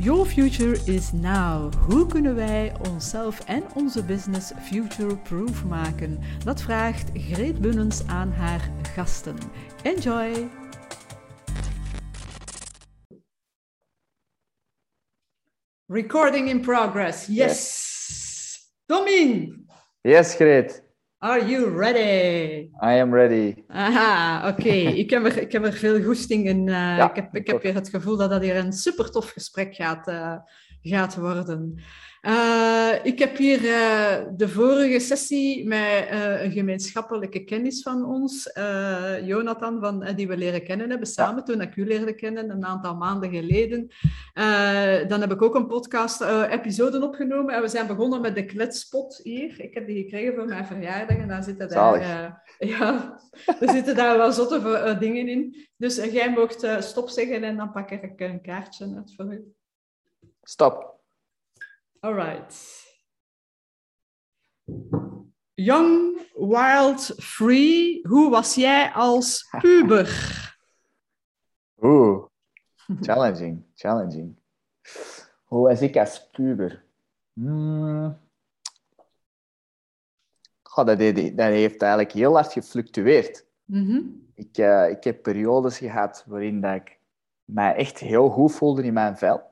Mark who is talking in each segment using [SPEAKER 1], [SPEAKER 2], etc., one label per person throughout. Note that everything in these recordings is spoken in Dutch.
[SPEAKER 1] Your future is now. Hoe kunnen wij onszelf en onze business future-proof maken? Dat vraagt Greet Bunnens aan haar gasten. Enjoy! Recording in progress. Yes. Tommy.
[SPEAKER 2] Yes, Greet.
[SPEAKER 1] Are you ready?
[SPEAKER 2] I am ready.
[SPEAKER 1] Aha, oké. ik, heb er, ik heb er veel goesting in. Uh, ik heb, ik heb weer het gevoel dat dat hier een super tof gesprek gaat, uh, gaat worden. Uh, ik heb hier uh, de vorige sessie met uh, een gemeenschappelijke kennis van ons, Jonathan, van, die we leren kennen hebben samen, toen ik u leerde kennen, een aantal maanden geleden. dan heb ik ook een podcast-episode opgenomen en we zijn begonnen met de kletspot hier. Ik heb die gekregen voor mijn verjaardag en daar zitten daar, ja, er zitten daar wel zotte dingen in. Dus jij mocht stop zeggen en dan pak ik een kaartje uit voor u.
[SPEAKER 2] Stop.
[SPEAKER 1] Alright. Young, wild, free. Hoe was jij als puber?
[SPEAKER 2] Oeh, challenging, challenging. Hoe was ik als puber? Hmm. Goh, dat, dat, heeft eigenlijk heel hard gefluctueerd.
[SPEAKER 1] Mm -hmm.
[SPEAKER 2] ik, uh, ik heb periodes gehad waarin dat ik mij echt heel goed voelde in mijn vel.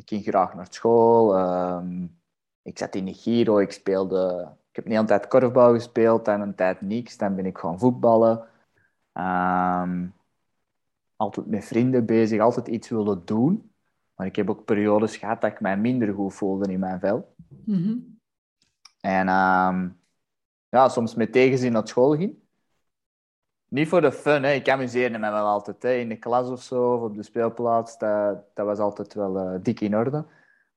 [SPEAKER 2] Ik ging graag naar school. Um, ik zat in de Giro. Ik speelde... Ik heb niet altijd korfbal gespeeld. Dan een tijd niks. Dan ben ik gewoon voetballen. Um, altijd met vrienden bezig. Altijd iets willen doen. Maar ik heb ook periodes gehad dat ik mij minder goed voelde in mijn vel.
[SPEAKER 1] Mm -hmm.
[SPEAKER 2] En um, ja, soms met tegenzin naar school ging. Niet voor de fun, hè. ik amuseerde me wel altijd. Hè. In de klas of zo, of op de speelplaats, dat, dat was altijd wel uh, dik in orde.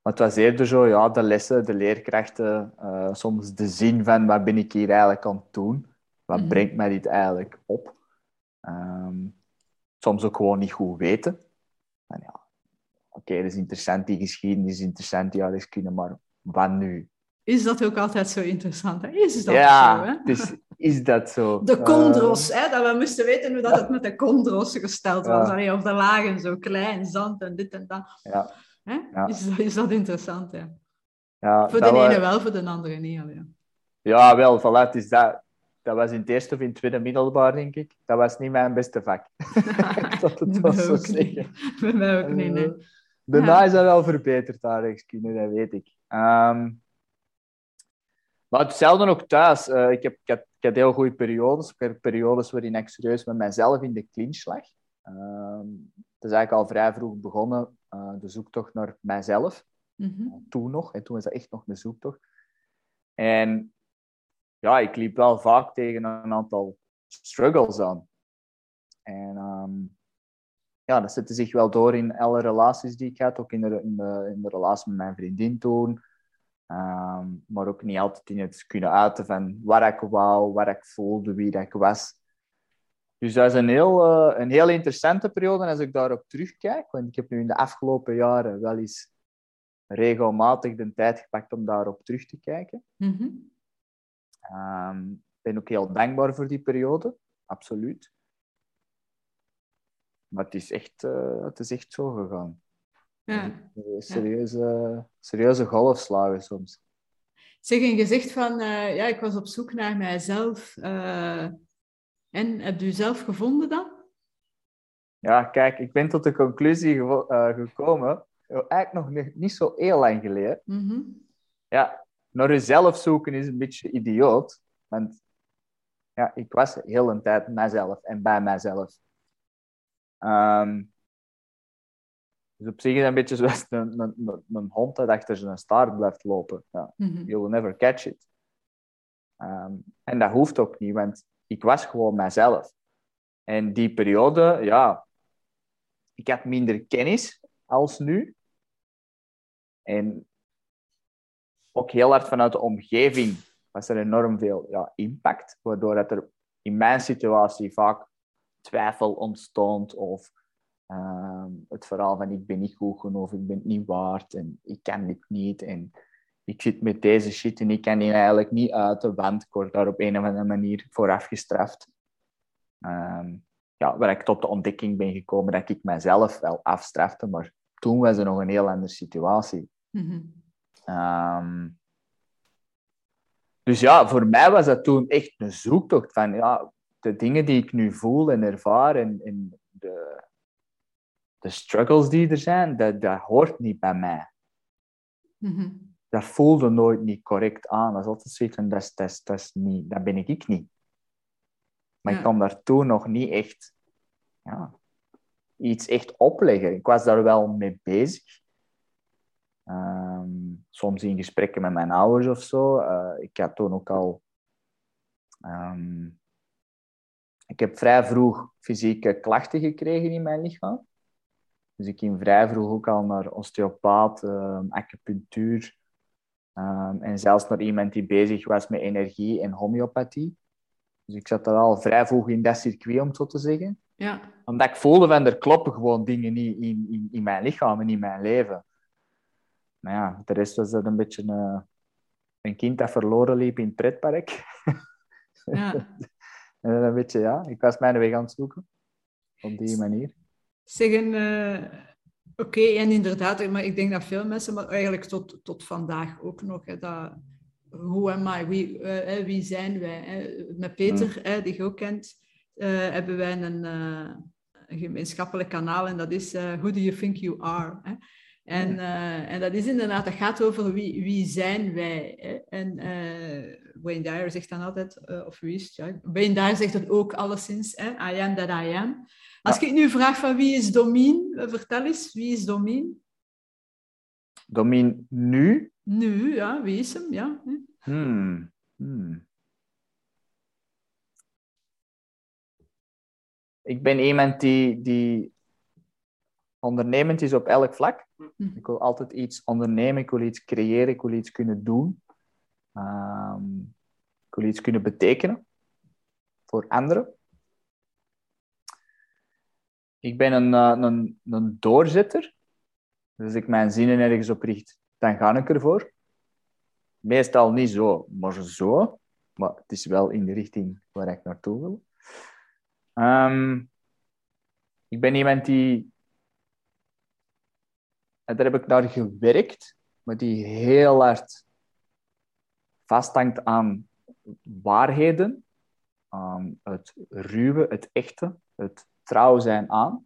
[SPEAKER 2] Maar het was eerder zo, ja, de lessen, de leerkrachten, uh, soms de zin van wat ben ik hier eigenlijk aan het doen? Wat
[SPEAKER 1] Mhm.
[SPEAKER 2] brengt mij dit eigenlijk op? Um, soms ook gewoon niet goed weten. En ja, oké, dat is interessant, die geschiedenis is interessant, die aardrijkskunde, maar wat nu?
[SPEAKER 1] Is dat ook altijd zo interessant? Hè? Is dat
[SPEAKER 2] ja,
[SPEAKER 1] zo? Hè?
[SPEAKER 2] Dus is dat zo?
[SPEAKER 1] De
[SPEAKER 2] Uh,
[SPEAKER 1] chondros, hè? dat we moesten weten hoe dat het met de chondros gesteld was.
[SPEAKER 2] Ja.
[SPEAKER 1] Allee, of de lagen zo klein, zand en dit en dat.
[SPEAKER 2] ja,
[SPEAKER 1] Hè?
[SPEAKER 2] Ja.
[SPEAKER 1] Is, dat- is dat interessant? Ja.
[SPEAKER 2] ja,
[SPEAKER 1] Voor
[SPEAKER 2] dat
[SPEAKER 1] de ene wel, voor de andere niet. allee.
[SPEAKER 2] Ja, wel, voilà, het is dat. Dat was in het eerste of in het tweede middelbaar, denk ik. Dat was niet mijn beste vak. ik zal het wel
[SPEAKER 1] mij
[SPEAKER 2] zo zeggen.
[SPEAKER 1] Bij mij ook niet, nee.
[SPEAKER 2] Eh, Daarna is dat wel verbeterd, aardrijkskunde, dat weet ik. Ehm, maar hetzelfde ook thuis. Eh, ik, heb, ik, had, ik had heel goede periodes. Ik had periodes waarin ik serieus met mezelf in de clinch lag. Ehm, het is eigenlijk al vrij vroeg begonnen, eh, de zoektocht naar mijzelf
[SPEAKER 1] Mhm.
[SPEAKER 2] toen nog. En toen was dat echt nog een zoektocht. En ja, ik liep wel vaak tegen een aantal struggles aan. En ehm, ja, dat zette zich wel door in alle relaties die ik had. Ook in de, in de, in de relatie met mijn vriendin toen. Ehm, maar ook niet altijd in het kunnen uiten van wat ik wou, wat ik voelde, wie dat ik was. Dus dat is een heel, eh, een heel interessante periode als ik daarop terugkijk. Want ik heb nu in de afgelopen jaren wel eens regelmatig de tijd gepakt om daarop terug te kijken.
[SPEAKER 1] Mhm.
[SPEAKER 2] Ehm, Ik ben ook heel dankbaar voor die periode, absoluut. Maar het is echt, eh, het is echt zo gegaan.
[SPEAKER 1] Ja.
[SPEAKER 2] Serieuze, serieuze golfslagen soms.
[SPEAKER 1] Zeg, en je zegt van, eh, ja, ik was op zoek naar mijzelf. eh, en heb je zelf gevonden dan?
[SPEAKER 2] Ja, kijk, ik ben tot de conclusie gevo- eh, gekomen, eigenlijk nog niet, niet zo heel lang geleden.
[SPEAKER 1] Mhm.
[SPEAKER 2] Ja, naar jezelf zoeken is een beetje idioot. Want ja, ik was heel een tijd mijzelf en bij mijzelf. Ehm, dus op zich is het een beetje zoals een, een, een, een hond dat achter zijn staart blijft lopen. Ja,
[SPEAKER 1] Mhm.
[SPEAKER 2] you will never catch it. Ehm, en dat hoeft ook niet, want ik was gewoon mijzelf. En die periode, ja, ik had minder kennis als nu. En ook heel hard vanuit de omgeving was er enorm veel ja, impact, waardoor dat er in mijn situatie vaak twijfel ontstond of ehm, het verhaal van ik ben niet goed genoeg, ik ben het niet waard en ik kan dit niet en ik zit met deze shit en ik kan die eigenlijk niet uit de wand. Ik word daar op een of andere manier voor afgestraft. Ehm, ja, waar ik tot de ontdekking ben gekomen dat ik mezelf wel afstrafte, maar toen was er nog een heel andere situatie.
[SPEAKER 1] Mhm.
[SPEAKER 2] Ehm, dus ja, voor mij was dat toen echt een zoektocht van ja, de dingen die ik nu voel en ervaar en, en de, de struggles die er zijn, dat, dat hoort niet bij mij.
[SPEAKER 1] Mhm.
[SPEAKER 2] Dat voelde nooit niet correct aan. Dat is altijd zoiets van, dat, is, dat, is, dat, is niet, dat ben ik, ik niet. Maar
[SPEAKER 1] Ja.
[SPEAKER 2] ik kon daar toen nog niet echt ja, iets echt opleggen. Ik was daar wel mee bezig. Ehm, soms in gesprekken met mijn ouders of zo. Eh, ik had toen ook al... ehm, ik heb vrij vroeg fysieke klachten gekregen in mijn lichaam. Dus ik ging vrij vroeg ook al naar osteopaat, ehm, acupunctuur. ehm, en zelfs naar iemand die bezig was met energie en homeopathie. Dus ik zat er al vrij vroeg in dat circuit, om het zo te zeggen
[SPEAKER 1] Ja.
[SPEAKER 2] omdat ik voelde van er kloppen gewoon dingen niet in, in, in mijn lichaam en in mijn leven. Maar ja, de rest was dat een beetje eh, een kind dat verloren liep in het pretpark.
[SPEAKER 1] ja.
[SPEAKER 2] en een beetje, ja, ik was mijn weg aan het zoeken. Op die manier.
[SPEAKER 1] Zeggen, eh, oké, en inderdaad, maar ik denk dat veel mensen, maar eigenlijk tot, tot vandaag ook nog, hè, dat, hoe am I, wie, eh, wie zijn wij? Hè? Met Peter, hè, die je ook kent, eh, hebben wij een, een gemeenschappelijk kanaal en dat is Who do you think you are? Hè? En, en dat is inderdaad, dat gaat over wie, wie zijn wij. Hè? En Wayne Dyer zegt dan altijd, of wie is het? Ja, Wayne Dyer zegt het ook alleszins, hè? I am that I am. Als ik nu vraag van wie is Domien, eh, vertel eens, wie is Domien?
[SPEAKER 2] Domin nu?
[SPEAKER 1] Nu, ja, wie is hem? Ja.
[SPEAKER 2] Hmm. Hmm. Ik ben iemand die, die ondernemend is op elk vlak.
[SPEAKER 1] Mhm.
[SPEAKER 2] Ik wil altijd iets ondernemen, ik wil iets creëren, ik wil iets kunnen doen. Ehm, ik wil iets kunnen betekenen voor anderen. Ik ben een, eh, een, een doorzetter. Dus als ik mijn zinnen ergens op richt, dan ga ik ervoor. Meestal niet zo, maar zo. Maar het is wel in de richting waar ik naartoe wil. Ehm, ik ben iemand die en daar heb ik naar gewerkt, maar die heel hard vasthangt aan waarheden, aan het ruwe, het echte, het trouw zijn aan.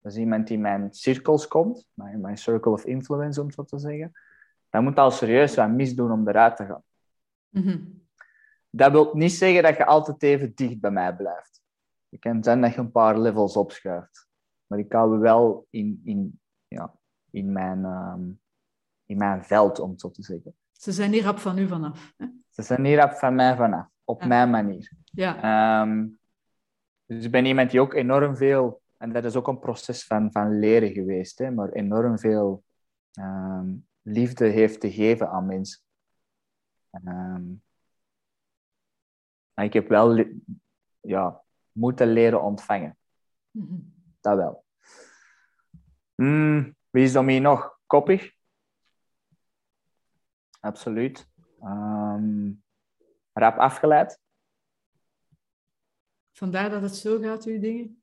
[SPEAKER 2] Dat is iemand die in mijn cirkels komt, mijn, mijn circle of influence, om zo te zeggen. Dat moet al serieus wat misdoen om eruit te gaan.
[SPEAKER 1] Mhm.
[SPEAKER 2] Dat wil niet zeggen dat je altijd even dicht bij mij blijft. Het kan zijn dat je een paar levels opschuift. Maar ik hou wel in, in, ja, in, mijn, ehm, in mijn veld, om het zo te zeggen.
[SPEAKER 1] Ze zijn hier rap van u vanaf. Hè?
[SPEAKER 2] Ze zijn hier op van mij vanaf, op
[SPEAKER 1] Ja.
[SPEAKER 2] mijn manier.
[SPEAKER 1] Ja.
[SPEAKER 2] Ehm, dus ik ben iemand die ook enorm veel, en dat is ook een proces van, van leren geweest, hè, maar enorm veel ehm, liefde heeft te geven aan mensen. Ehm, ik heb wel ja, moeten leren ontvangen.
[SPEAKER 1] Mhm.
[SPEAKER 2] Dat wel. Wie is dan hier nog? Koppig? Absoluut. Ehm, rap afgeleid?
[SPEAKER 1] Vandaar dat het zo gaat, uw dingen.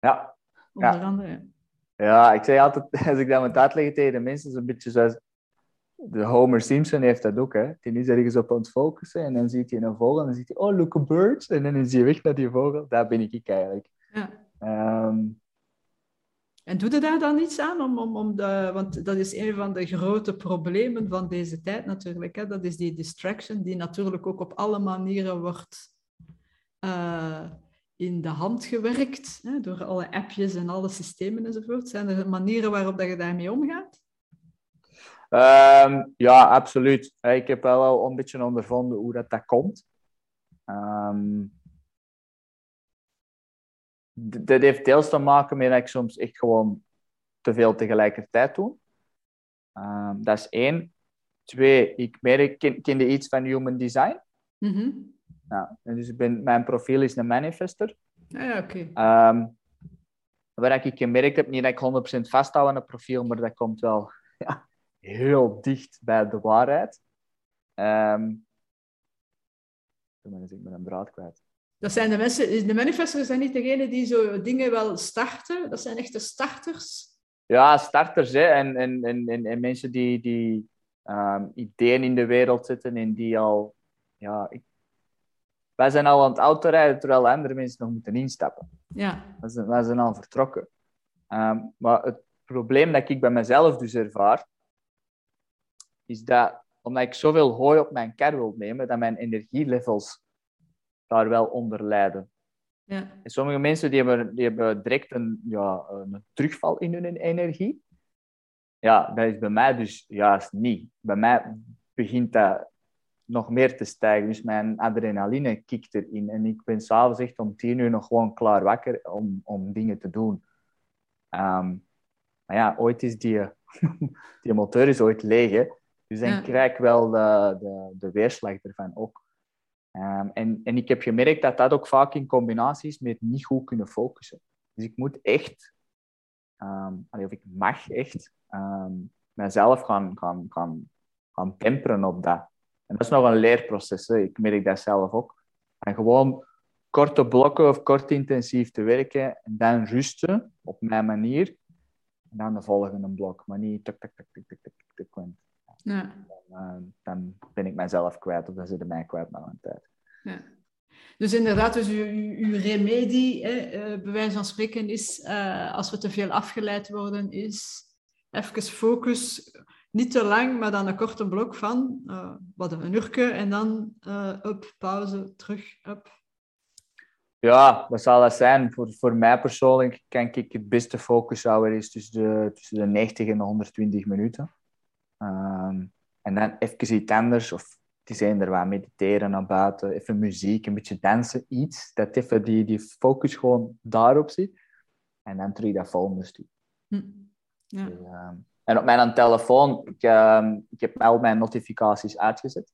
[SPEAKER 2] Ja.
[SPEAKER 1] Onder
[SPEAKER 2] Ja.
[SPEAKER 1] andere. ja.
[SPEAKER 2] Ik zeg altijd, als ik dat moet uitleggen tegen de mensen, is een beetje zoals... De Homer Simpson heeft dat ook, hè. Die is ergens op aan het focussen en dan ziet hij een vogel en dan ziet hij, oh, look a bird. En dan is hij weg naar die vogel. Daar ben ik eigenlijk.
[SPEAKER 1] Ja.
[SPEAKER 2] Ehm,
[SPEAKER 1] En doe je daar dan iets aan? Om, om, om de, want dat is een van de grote problemen van deze tijd natuurlijk. Hè? Dat is die distraction die natuurlijk ook op alle manieren wordt eh, in de hand gewerkt. Hè? Door alle appjes en alle systemen enzovoort. Zijn er manieren waarop dat je daarmee omgaat?
[SPEAKER 2] Ehm, ja, absoluut. Ik heb wel al een beetje ondervonden hoe dat, dat komt. D- dat heeft deels te maken met dat ik soms echt gewoon te veel tegelijkertijd doe. Ehm, dat is één. Twee, ik merk, ken, iets van human design.
[SPEAKER 1] Mhm.
[SPEAKER 2] Ja, en dus ik ben, mijn profiel is een manifester.
[SPEAKER 1] Ah, ja, oké.
[SPEAKER 2] Ehm waar ik gemerkt heb, niet dat ik 100% vasthoud aan het profiel, maar dat komt wel ja, heel dicht bij de waarheid. Ehm is ik met een draad kwijt.
[SPEAKER 1] Dat zijn de mensen, de manifestors zijn niet degene die zo dingen wel starten. Dat zijn echte starters.
[SPEAKER 2] ja, starters hè, en, en, en, en, mensen die, die um, ideeën in de wereld zetten en die al... Ja, ik, wij zijn al aan het autorijden terwijl andere mensen nog moeten instappen.
[SPEAKER 1] Ja.
[SPEAKER 2] Wij zijn, wij zijn al vertrokken. Um, maar het probleem dat ik bij mezelf dus ervaar, is dat omdat ik zoveel hooi op mijn kar wil nemen, dat mijn energielevels daar wel onder lijden.
[SPEAKER 1] Ja.
[SPEAKER 2] En sommige mensen die hebben, die hebben direct een, ja, een terugval in hun energie. Ja, dat is bij mij dus juist niet. Bij mij begint dat nog meer te stijgen. Dus mijn adrenaline kikt erin. En ik ben s'avonds echt om tien uur nog gewoon klaar wakker om, om dingen te doen. Um, maar ja, ooit is die, die motor is ooit leeg. Hè? Dus dan ja. krijg ik wel de, de, de weerslag ervan ook. Um, en, en ik heb gemerkt dat dat ook vaak in combinatie is met niet goed kunnen focussen. Dus ik moet echt, um, of ik mag echt, um, mezelf gaan, gaan, gaan, gaan temperen op dat. En dat is nog een leerproces, hè. ik merk dat zelf ook. En gewoon korte blokken of kort intensief te werken en dan rusten op mijn manier. En dan de volgende blok, maar niet tuk, tuk, tuk, tuk, tuk, tuk, tuk.
[SPEAKER 1] Ja.
[SPEAKER 2] Dan, uh, dan, ben ik mijzelf kwijt of dan zit mij kwijt na een tijd.
[SPEAKER 1] Ja. Dus inderdaad, dus uw, uw remedie, hè, uh, bij wijze van spreken, is uh, als we te veel afgeleid worden, is even focus, niet te lang, maar dan een korte blok van wat een uurtje en dan up, pauze, terug, up.
[SPEAKER 2] Ja, wat zal dat zijn? Voor, voor mij persoonlijk kan ik het beste focus houden is tussen de, tussen de 90 en de 120 minuten. Um, en dan even iets anders, of het is er wat mediteren naar buiten, even muziek, een beetje dansen, iets, dat even die, die focus gewoon daarop zit. En dan terug dat volgende stuk.
[SPEAKER 1] Hm. Ja.
[SPEAKER 2] Dus, um, en op mijn telefoon, ik, um, ik heb al mijn notificaties uitgezet.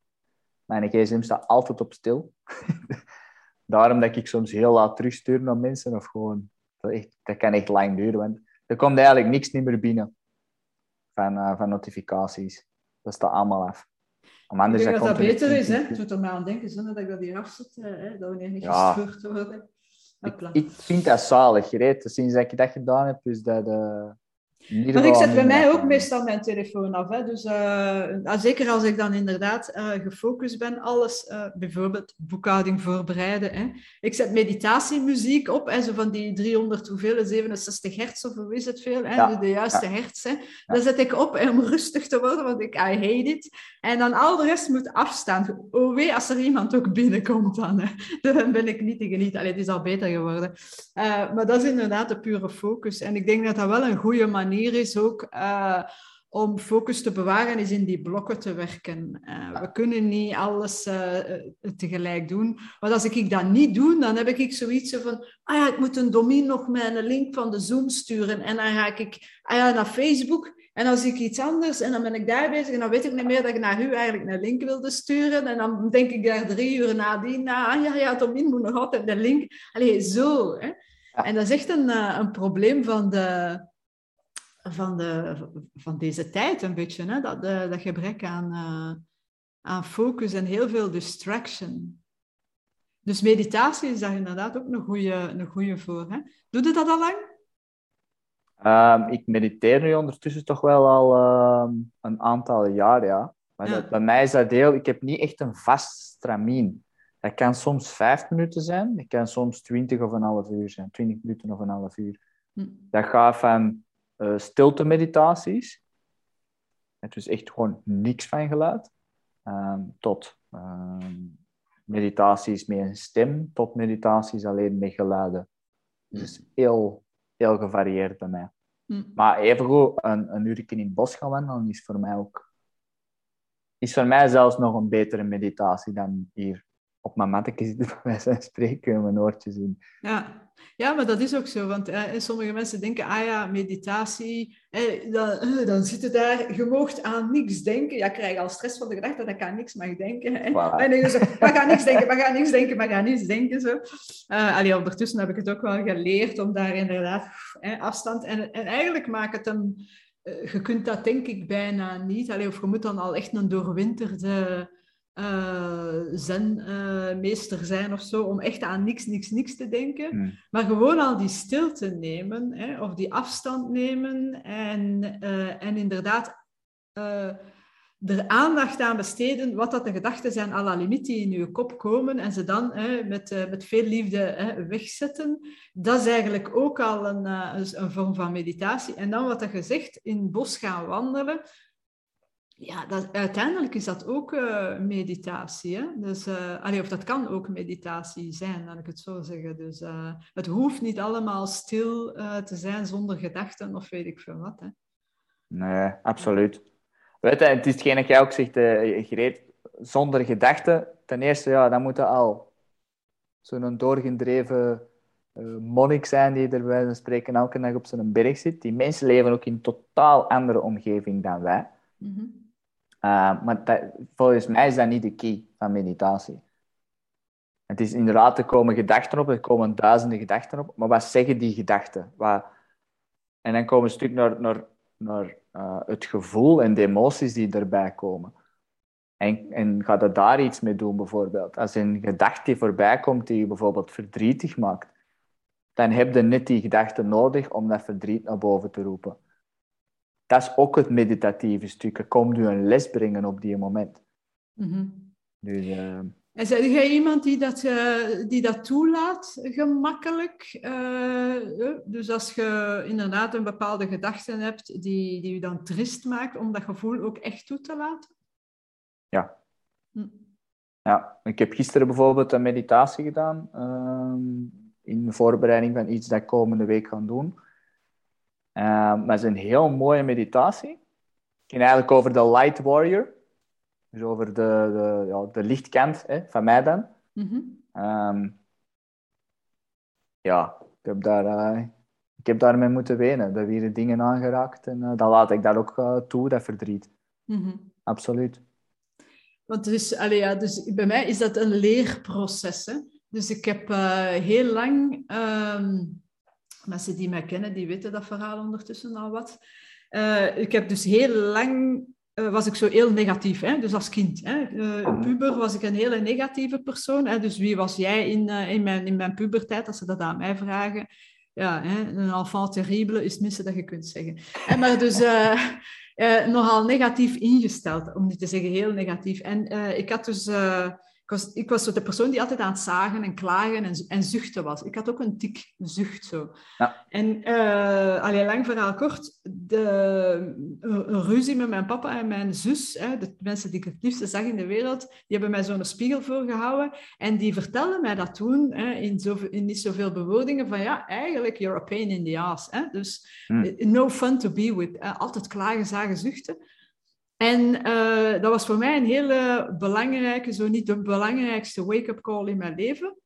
[SPEAKER 2] Mijn gsm staat altijd op stil. Daarom dat ik soms heel laat terugstuur naar mensen, of gewoon, dat, echt, dat kan echt lang duren, want er komt eigenlijk niks niet meer binnen van, uh, van notificaties. Dat staat allemaal af.
[SPEAKER 1] Om anders ik denk dat dat beter is, hè? Het doet er maar aan denken, zonder dat ik dat hier afzet, hè? dat wanneer niet ja. gestuurd wordt.
[SPEAKER 2] Ik, ik, vind dat zalig, gereed. Sinds dat ik dat gedaan heb, dus dat... Uh,
[SPEAKER 1] maar ik zet bij mij ook meestal mijn telefoon af. Hè. Dus, uh, zeker als ik dan inderdaad uh, gefocust ben, alles, uh, bijvoorbeeld boekhouding voorbereiden. Hè. Ik zet meditatiemuziek op, hè, zo van die 300 hoeveel, 67 hertz of hoe is het veel, hè, ja. de juiste ja. hertz. Hè. Ja. Dat zet ik op om rustig te worden, want ik I hate it. En dan al de rest moet afstaan. Oh wee, als er iemand ook binnenkomt dan, hè. dan ben ik niet te genieten. Allee, het is al beter geworden. maar dat is inderdaad de pure focus. En ik denk dat dat wel een goede manier manier is ook uh, om focus te bewaren, is in die blokken te werken. Uh, we kunnen niet alles uh, tegelijk doen. Want als ik dat niet doe, dan heb ik zoiets van... Ah ja, ik moet een domin nog mijn link van de Zoom sturen. En dan ga ik ah ja, naar Facebook... En dan zie ik iets anders en dan ben ik daar bezig en dan weet ik niet meer dat ik naar u eigenlijk een link wilde sturen. En dan denk ik daar drie uur nadien na, ah ja, ja, Domin moet nog altijd de link. Allee, zo. Hè? Ja. En dat is echt een, een probleem van de, van, de, van deze tijd een beetje. Hè? Dat, de, dat gebrek aan, uh, aan focus en heel veel distraction. Dus meditatie is daar inderdaad ook een goede, een goede voor. Hè? Doe je dat al lang?
[SPEAKER 2] Um, ik mediteer nu ondertussen toch wel al um, een aantal jaar, ja. Maar ja. Dat, bij mij is dat deel... Ik heb niet echt een vast stramien. Dat kan soms vijf minuten zijn. Dat kan soms twintig of een half uur zijn. Twintig minuten of een half uur.
[SPEAKER 1] Hm.
[SPEAKER 2] Dat gaat van uh, stilte meditaties. Het is echt gewoon niks van geluid. Um, tot um, meditaties met een stem, tot meditaties alleen met geluiden. Dus heel, heel gevarieerd bij mij.
[SPEAKER 1] Mm.
[SPEAKER 2] Maar evengoed, een, een uur in het bos gaan wandelen is voor mij ook... Is voor mij zelfs nog een betere meditatie dan hier op mijn matteke zitten, bij wijze van spreken, mijn oortjes in.
[SPEAKER 1] Ja. ja, maar dat is ook zo. Want eh, sommige mensen denken, ah ja, meditatie, eh, dan, eh, dan zit je daar, je moogt aan niks denken. Ja, ik krijg al stress van de gedachte dat ik aan niks mag denken. Hè.
[SPEAKER 2] Voilà.
[SPEAKER 1] En dan zo, maar ga niks denken, maar ga niks denken, maar ga niets denken. Zo. Uh, allee, ondertussen heb ik het ook wel geleerd om daar inderdaad eh, afstand... En, en eigenlijk maakt het een... Uh, je kunt dat denk ik bijna niet. Allee, of je moet dan al echt een doorwinterde uh, zenmeester zijn of zo, om echt aan niks, niks, niks te denken. Hmm. Maar gewoon al die stilte nemen, hè, of die afstand nemen en, en inderdaad er aandacht aan besteden wat dat de gedachten zijn à la limiet die in je kop komen en ze dan hè, met, met veel liefde hè, wegzetten. Dat is eigenlijk ook al een, een vorm van meditatie. En dan wat je zegt, in het bos gaan wandelen. Ja, dat, uiteindelijk is dat ook uh, meditatie. Hè? Dus, allee, of dat kan ook meditatie zijn, laat ik het zo zeggen. Dus het hoeft niet allemaal stil te zijn zonder gedachten of weet ik veel wat. Hè?
[SPEAKER 2] Nee, absoluut. Weet je, het is hetgeen dat jij ook zegt, Greet, zonder gedachten. Ten eerste, ja, dan moet je al zo'n doorgedreven monnik zijn die er bij spreken elke dag op zijn berg zit. Die mensen leven ook in een totaal andere omgeving dan wij. Mm -hmm. Uh, maar dat, volgens mij is dat niet de key van meditatie. Het is inderdaad, er komen gedachten op, er komen duizenden gedachten op, maar wat zeggen die gedachten? Wat... En dan komen we een stuk naar, naar, naar uh, het gevoel en de emoties die erbij komen. En, en ga er daar iets mee doen, bijvoorbeeld. Als een gedachte voorbij komt die je bijvoorbeeld verdrietig maakt, dan heb je net die gedachte nodig om dat verdriet naar boven te roepen. Dat is ook het meditatieve stuk. Kom je een les brengen op die moment. Mm -hmm.
[SPEAKER 1] Dus... Uh, en zijn jij iemand die dat, uh, die dat toelaat, gemakkelijk? Uh, dus als je inderdaad een bepaalde gedachte hebt die, die je dan trist maakt, om dat gevoel ook echt toe te laten?
[SPEAKER 2] Ja. Hm. Ja, ik heb gisteren bijvoorbeeld een meditatie gedaan uh, in voorbereiding van iets dat ik komende week ga doen. Maar het is een heel mooie meditatie. Het ging eigenlijk over de Light Warrior. Dus over de, de, ja, de lichtkant hè, van mij dan. Mm ja, ik heb, daar, uh, ik heb daarmee moeten wenen. Er werden dingen aangeraakt en uh, dan laat ik dat ook uh, toe, dat verdriet. Mm Absoluut.
[SPEAKER 1] Want dus, allee, ja, dus bij mij is dat een leerproces. Hè? Dus ik heb heel lang, um, mensen die mij kennen, die weten dat verhaal ondertussen al wat. ik heb dus heel lang uh, was ik zo heel negatief. Hè? Dus als kind. Hè? Uh, puber was ik een hele negatieve persoon. Hè? Dus wie was jij in, in, mijn, in mijn puberteit, als ze dat aan mij vragen? Ja, hè? een enfant terrible is het minste dat je kunt zeggen. En maar dus nogal negatief ingesteld, om niet te zeggen heel negatief. En ik had dus was, ik was zo de persoon die altijd aan het zagen en klagen en, en zuchten was. Ik had ook een tik zucht zo. Ja. En uh, alleen lang verhaal kort, de, een ruzie met mijn papa en mijn zus, hè, de mensen die ik het liefste zag in de wereld, die hebben mij zo'n spiegel voorgehouden en die vertelden mij dat toen hè, in, zo, in niet zoveel bewoordingen van ja, eigenlijk you're a pain in the ass. Hè? Dus hm. no fun to be with. Altijd klagen, zagen, zuchten. En uh, dat was voor mij een hele belangrijke, zo niet de belangrijkste wake-up call in mijn leven.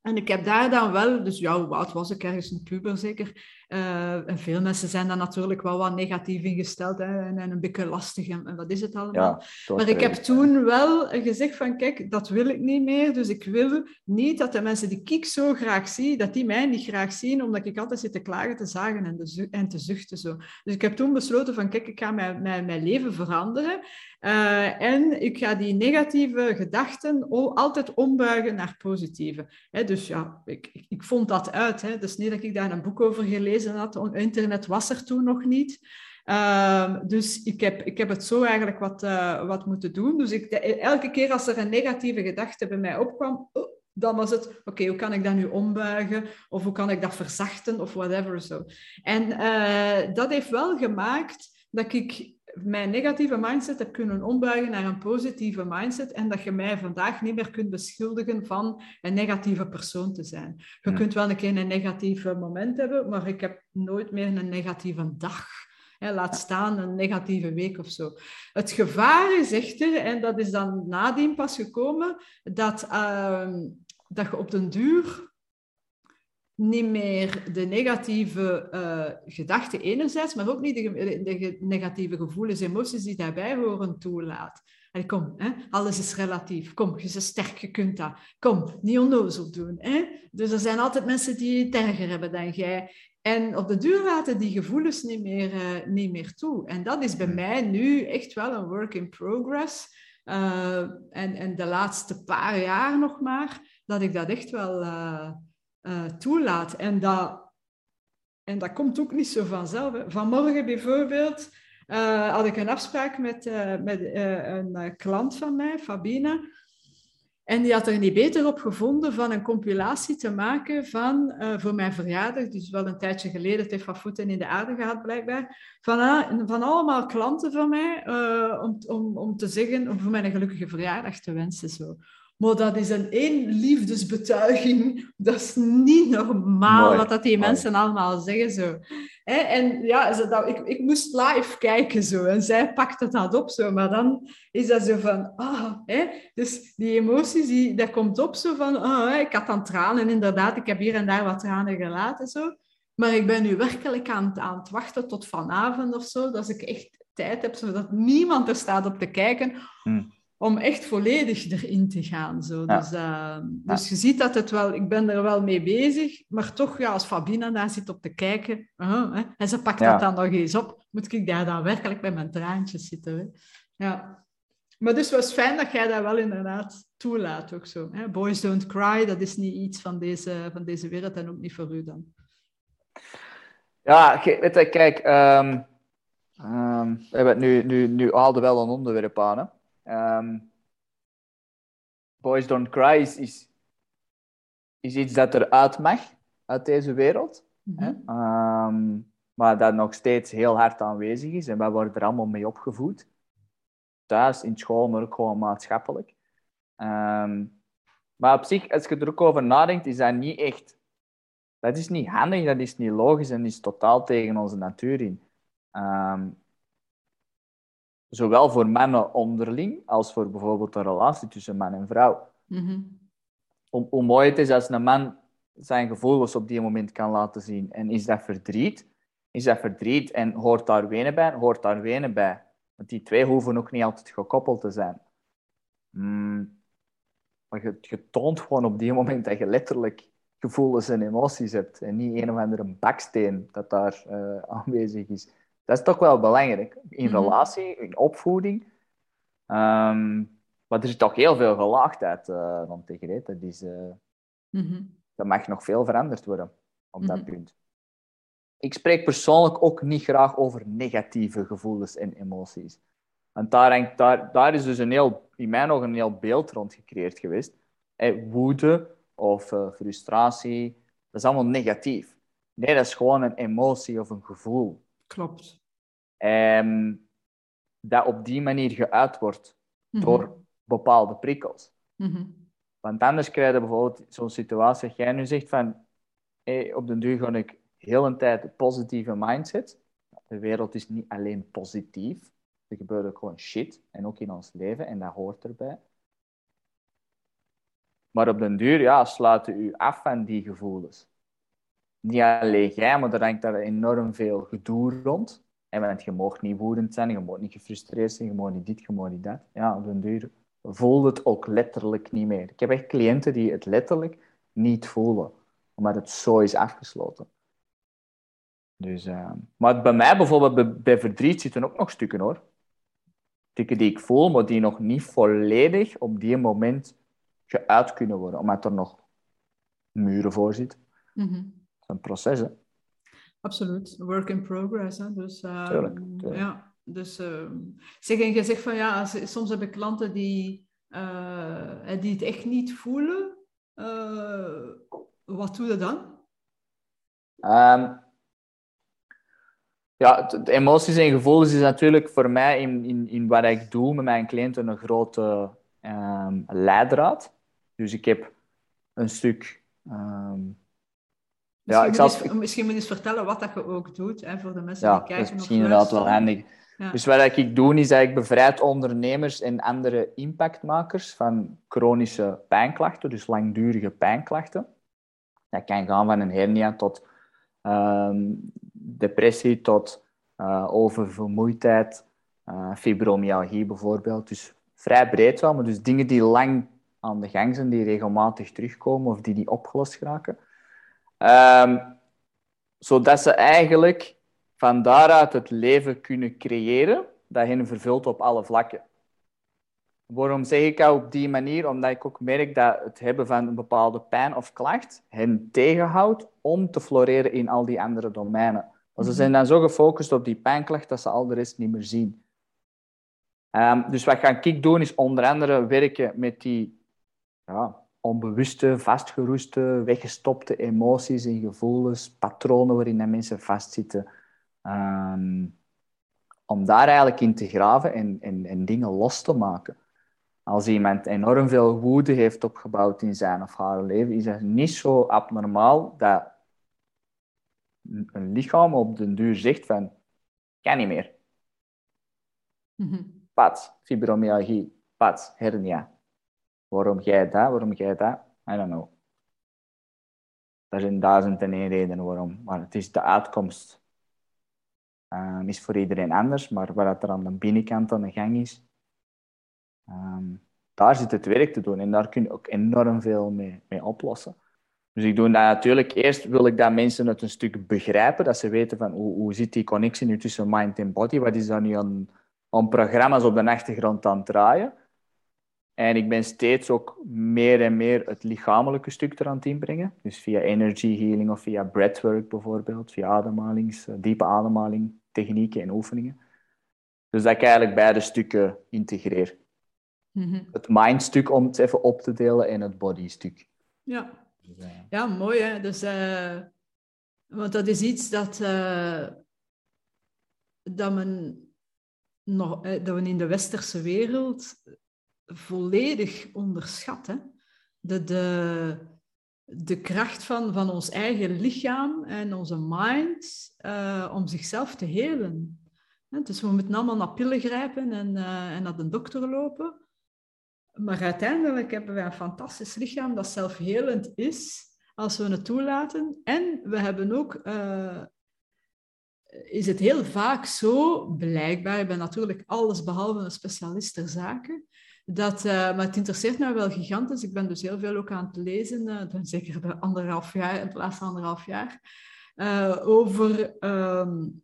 [SPEAKER 1] En ik heb daar dan wel, dus ja, oud was ik? Ergens een puber zeker. Uh, en veel mensen zijn daar natuurlijk wel wat negatief ingesteld hè, en, en, een beetje lastig en, en, wat is het allemaal. Ja, maar ik heb toen wel gezegd van kijk, dat wil ik niet meer. Dus ik wil niet dat de mensen die ik zo graag zie, dat die mij niet graag zien, omdat ik altijd zit te klagen, te zagen en, en te zuchten. Zo. Dus ik heb toen besloten van kijk, ik ga mijn, mijn, mijn leven veranderen. Uh, en ik ga die negatieve gedachten altijd ombuigen naar positieve. dus ja, ik, ik, ik, vond dat uit. Hè. Dus niet dat ik daar een boek over gelezen had. Internet was er toen nog niet. Uh, dus ik heb, ik heb het zo eigenlijk wat, uh, wat moeten doen. Dus ik, elke keer als er een negatieve gedachte bij mij opkwam, oh, dan was het, oké, hoe kan ik dat nu ombuigen? Of hoe kan ik dat verzachten? Of whatever zo. En uh, dat heeft wel gemaakt dat ik mijn negatieve mindset heb kunnen ombuigen naar een positieve mindset en dat je mij vandaag niet meer kunt beschuldigen van een negatieve persoon te zijn. Je kunt wel een keer een negatief moment hebben, maar ik heb nooit meer een negatieve dag. laat staan een negatieve week of zo. Het gevaar is echter, en dat is dan nadien pas gekomen, dat, uh, dat je op den duur niet meer de negatieve uh, gedachten enerzijds, maar ook niet de, de, negatieve gevoelens, emoties die daarbij horen toelaat. Allee, kom, hè? alles is relatief. Kom, je bent sterk, je kunt dat. Kom, niet onnozel doen. Hè? Dus er zijn altijd mensen die het erger hebben dan jij. En op de duur laten die gevoelens niet meer, uh, niet meer toe. En dat is bij mij nu echt wel een work in progress. en, en de laatste paar jaar nog maar, dat ik dat echt wel toelaat. En dat, en dat komt ook niet zo vanzelf. Vanmorgen bijvoorbeeld had ik een afspraak met, met een klant van mij, Fabine. En die had er niet beter op gevonden van een compilatie te maken van, voor mijn verjaardag, dus wel een tijdje geleden, het heeft van voeten in de aarde gehad blijkbaar, van, uh, van allemaal klanten van mij, om, om, om te zeggen, om voor mij een gelukkige verjaardag te wensen. Zo. Maar dat is een één liefdesbetuiging. Dat is niet normaal wat dat die mensen allemaal zeggen. Zo. En ja, dat, ik, ik moest live kijken zo. En zij pakte dat op zo. Maar dan is dat zo van... Ah, hè? Dus die emoties, die, dat komt op zo van... Ah, ik had dan tranen, inderdaad. Ik heb hier en daar wat tranen gelaten. Zo. Maar ik ben nu werkelijk aan, aan het wachten tot vanavond of zo. Dat ik echt tijd heb, zodat niemand er staat op te kijken. Hmm om echt volledig erin te gaan. Zo. Dus, uh, dus je ziet dat het wel, ik ben er wel mee bezig, maar toch, ja, als Fabina daar zit op te kijken uh, hè, en ze pakt dat dan nog eens op, moet ik daar dan werkelijk bij mijn traantjes zitten. Hè. Ja. Maar dus was fijn dat jij dat wel inderdaad toelaat ook zo. Hè. Boys don't cry, dat is niet iets van deze, van deze wereld en ook niet voor u dan.
[SPEAKER 2] Ja, weet je, kijk, um, um, we hebben het nu, nu, nu haalden wel een onderwerp aan, hè. Um, Boys Don't Cry is, is, iets dat eruit mag uit deze wereld. hè? Um, maar dat nog steeds heel hard aanwezig is. En wij worden er allemaal mee opgevoed. Thuis, in school, maar ook gewoon maatschappelijk. Um, maar op zich, als je er ook over nadenkt, is dat niet echt... Dat is niet handig, dat is niet logisch en is totaal tegen onze natuur in. Um, Zowel voor mannen onderling als voor bijvoorbeeld een relatie tussen man en vrouw. Mm hoe, mooi het is als een man zijn gevoelens op die moment kan laten zien. En is dat verdriet? Is dat verdriet en hoort daar wenen bij? Hoort daar wenen bij? Want die twee hoeven ook niet altijd gekoppeld te zijn. Mm. Maar je, je, toont gewoon op die moment dat je letterlijk gevoelens en emoties hebt. En niet een of andere baksteen dat daar uh, aanwezig is. Dat is toch wel belangrijk. In mhm. relatie, in opvoeding. Um, maar er zit toch heel veel gelaagdheid uh, rond tegen. Dat, is, uh, dat mag nog veel veranderd worden op dat mhm. punt. Ik spreek persoonlijk ook niet graag over negatieve gevoelens en emoties. Want daar, daar, daar is dus een heel, in mijn ogen een heel beeld rond gecreëerd geweest. Eh, woede of uh, frustratie, dat is allemaal negatief. Nee, dat is gewoon een emotie of een gevoel.
[SPEAKER 1] Klopt.
[SPEAKER 2] Um, dat op die manier geuit wordt mhm. door bepaalde prikkels. Mhm. Want anders krijg je bijvoorbeeld zo'n situatie dat jij nu zegt van hey, op den duur ga ik heel een tijd een positieve mindset. De wereld is niet alleen positief. Er gebeurt ook gewoon shit. En ook in ons leven. En dat hoort erbij. Maar op den duur ja, sluiten u af van die gevoelens. Niet alleen jij, maar er hangt daar enorm veel gedoe rond. En want je mag niet woedend zijn, je mag niet gefrustreerd zijn, je mag niet dit, je mag niet dat. Ja, op den duur voelt het ook letterlijk niet meer. Ik heb echt cliënten die het letterlijk niet voelen, omdat het zo is afgesloten. Dus, uh, maar bij mij bijvoorbeeld, bij, verdriet zitten ook nog stukken hoor. Stukken die ik voel, maar die nog niet volledig op die moment geuit kunnen worden, omdat er nog muren voor zitten. Mm. Een proces, hè.
[SPEAKER 1] Absoluut, work in progress. Hè? Dus, uh, Ja, dus uh, zeg, en je zegt van ja, soms heb ik klanten die, uh, die het echt niet voelen. Uh, wat doe je dan?
[SPEAKER 2] Um, ja, de emoties en gevoelens is natuurlijk voor mij in, in, in wat ik doe met mijn cliënten een grote um, leidraad. Dus ik heb een stuk um,
[SPEAKER 1] ja, ik zal... Eens, misschien moet je eens vertellen wat dat je ook doet, hè, voor de mensen die kijken. Ja,
[SPEAKER 2] misschien inderdaad wel handig. Dus wat ik doe, is dat ik bevrijd ondernemers en andere impactmakers van chronische pijnklachten, dus langdurige pijnklachten. Dat kan gaan van een hernia tot ehm, depressie, tot uh, oververmoeidheid, uh, fibromyalgie bijvoorbeeld. Dus vrij breed wel, maar dus dingen die lang aan de gang zijn, die regelmatig terugkomen of die niet opgelost raken. Um, zodat ze eigenlijk van daaruit het leven kunnen creëren dat hen vervult op alle vlakken. waarom zeg ik dat op die manier? Omdat ik ook merk dat het hebben van een bepaalde pijn of klacht hen tegenhoudt om te floreren in al die andere domeinen. Want ze zijn dan zo gefocust op die pijnklacht dat ze al de rest niet meer zien. Ehm, dus wat ga ik doen, is onder andere werken met die ja, onbewuste, vastgeroeste, weggestopte emoties en gevoelens, patronen waarin mensen vastzitten. Ehm, om daar eigenlijk in te graven en, en, en dingen los te maken. Als iemand enorm veel woede heeft opgebouwd in zijn of haar leven, is het niet zo abnormaal dat een lichaam op den duur zegt van, kan niet meer. Mm Pat, fibromyalgie, pat, hernia. Waarom jij dat, waarom jij dat? I don't know. Er zijn duizend en één redenen waarom, maar het is de uitkomst. Um, is voor iedereen anders, maar wat er aan de binnenkant aan de gang is, um, daar zit het werk te doen en daar kun je ook enorm veel mee, mee oplossen. Dus ik doe dat natuurlijk. Eerst wil ik dat mensen het een stuk begrijpen, dat ze weten van hoe, hoe zit die connectie nu tussen mind en body, wat is daar nu aan, aan programma's op de achtergrond aan het draaien. En ik ben steeds ook meer en meer het lichamelijke stuk eraan het inbrengen. Dus via energy healing of via breathwork bijvoorbeeld, via ademhalings, eh, diepe ademhaling, technieken en oefeningen. Dus dat ik eigenlijk beide stukken integreer. Mm Het mindstuk om het even op te delen en het bodystuk.
[SPEAKER 1] Ja, dus, uh... ja mooi hè. Dus, uh, want dat is iets dat, uh, dat, men nog, dat we in de westerse wereld volledig onderschat. Hè? De, de, de kracht van, van ons eigen lichaam en onze mind uh, om zichzelf te helen. Dus we moeten allemaal naar pillen grijpen en, uh, en naar de dokter lopen. Maar uiteindelijk hebben wij een fantastisch lichaam dat zelfhelend is als we het toelaten. En we hebben ook, uh, is het heel vaak zo, blijkbaar, ik ben natuurlijk alles behalve een specialist ter zaken, dat, uh, maar het interesseert mij wel gigantisch. Ik ben dus heel veel ook aan het lezen, uh, zeker de anderhalf jaar, het laatste anderhalf jaar, uh, over, um,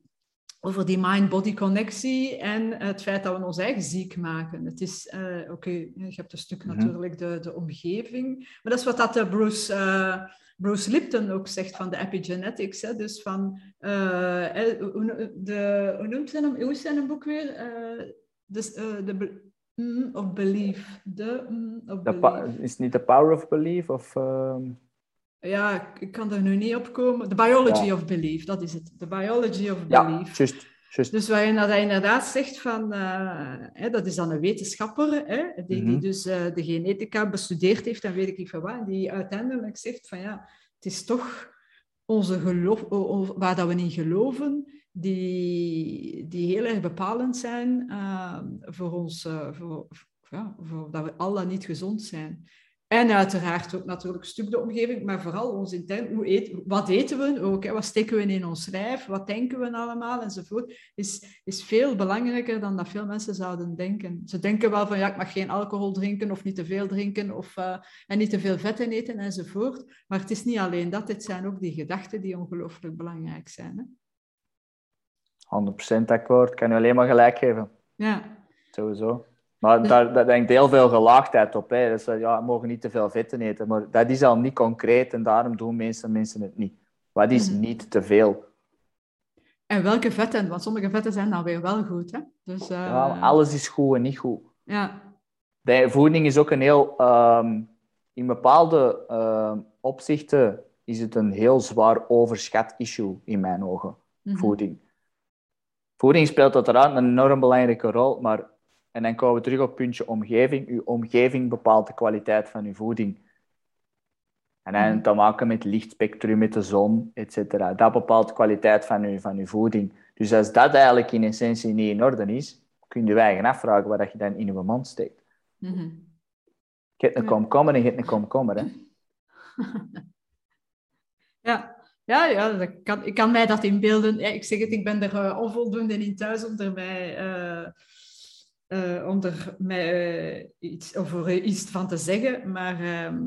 [SPEAKER 1] over die mind-body connectie en het feit dat we ons eigen ziek maken. Het is, oké, okay, je hebt een stuk -hmm. natuurlijk de, de omgeving, maar dat is wat dat Bruce... Bruce Lipton ook zegt van de epigenetics. Hè? Dus van, de, hoe noemt zijn, hoe is zijn boek weer? de, Mm, of belief. De, mm, of
[SPEAKER 2] belief. Is het niet the power of belief? Of, um...
[SPEAKER 1] Ja, ik kan er nu niet op komen. The biology ja. of belief, dat is het. The biology of
[SPEAKER 2] ja,
[SPEAKER 1] belief.
[SPEAKER 2] Just, just.
[SPEAKER 1] Dus waarin dat hij inderdaad zegt van... Uh, hè, dat is dan een wetenschapper, hè, die, mm -hmm. die mhm. dus uh, de genetica bestudeerd heeft en weet ik niet van wat. Die uiteindelijk zegt van ja, het is toch onze geloof, waar dat we in geloven die, die heel erg bepalend zijn uh, voor ons, uh, voor, ja, voor dat we al niet gezond zijn. En uiteraard ook natuurlijk een stuk de omgeving, maar vooral ons intern. Hoe eet, wat eten we ook? Hè? Wat steken we in ons lijf? Wat denken we allemaal? Enzovoort. Is, is veel belangrijker dan dat veel mensen zouden denken. Ze denken wel van ja, ik mag geen alcohol drinken of niet te veel drinken of, uh, en niet te veel vetten eten enzovoort. Maar het is niet alleen dat, het zijn ook die gedachten die ongelooflijk belangrijk zijn. Hè?
[SPEAKER 2] 100% akkoord. Ik kan je alleen maar gelijk geven.
[SPEAKER 1] Ja.
[SPEAKER 2] Sowieso. Maar dus... daar, daar denkt heel veel gelaagdheid op. Hè. Dus, ja, we mogen niet te veel vetten eten. Maar dat is al niet concreet en daarom doen mensen, mensen het niet. Wat is mm. niet te veel?
[SPEAKER 1] En welke vetten? Want sommige vetten zijn dan weer wel goed. Hè? Dus, uh...
[SPEAKER 2] ja, alles is goed en niet goed.
[SPEAKER 1] Ja.
[SPEAKER 2] De voeding is ook een heel... Um, in bepaalde uh, opzichten is het een heel zwaar overschat issue in mijn ogen. Mm -hmm. Voeding. Voeding speelt uiteraard een enorm belangrijke rol, maar en dan komen we terug op puntje omgeving. Uw omgeving bepaalt de kwaliteit van uw voeding. En dan mm. te maken met lichtspectrum, met de zon, etc. Dat bepaalt de kwaliteit van uw, van uw voeding. Dus als dat eigenlijk in essentie niet in orde is, kun je je eigen afvragen wat je dan in je mond steekt. Mm -hmm. Je hebt een komkommer en je hebt een komkommer, hè?
[SPEAKER 1] ja. Ja, ja dat kan, ik kan mij dat inbeelden. Ja, ik zeg het, ik ben er uh, onvoldoende in thuis om er mij, uh, uh, om er mij iets, over iets van te zeggen. Maar ehm,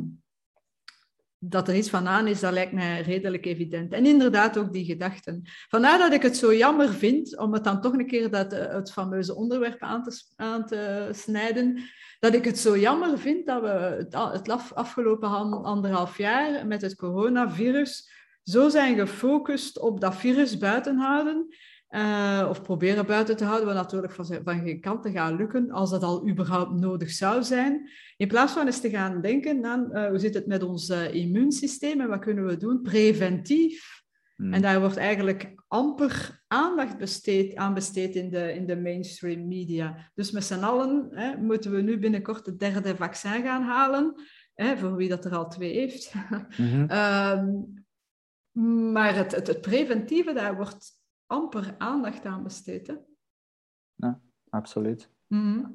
[SPEAKER 1] dat er iets van aan is, dat lijkt mij redelijk evident. En inderdaad ook die gedachten. Vandaar dat ik het zo jammer vind, om het dan toch een keer dat, eh, het fameuze onderwerp aan te, aan te snijden, dat ik het zo jammer vind dat we het, het afgelopen anderhalf jaar met het coronavirus zo zijn gefocust op dat virus buiten houden uh, of proberen buiten te houden, wat natuurlijk van, van geen kant te gaan lukken, als dat al überhaupt nodig zou zijn. In plaats van eens te gaan denken aan uh, hoe zit het met ons uh, immuunsysteem en wat kunnen we doen preventief. Hmm. En daar wordt eigenlijk amper aandacht besteed, aan besteed in de, in de mainstream media. Dus met z'n allen hè, moeten we nu binnenkort het derde vaccin gaan halen, hè, voor wie dat er al twee heeft. Mm -hmm. Maar het, het, het preventieve, daar wordt amper aandacht aan besteed.
[SPEAKER 2] Ja, absoluut.
[SPEAKER 1] Mhm.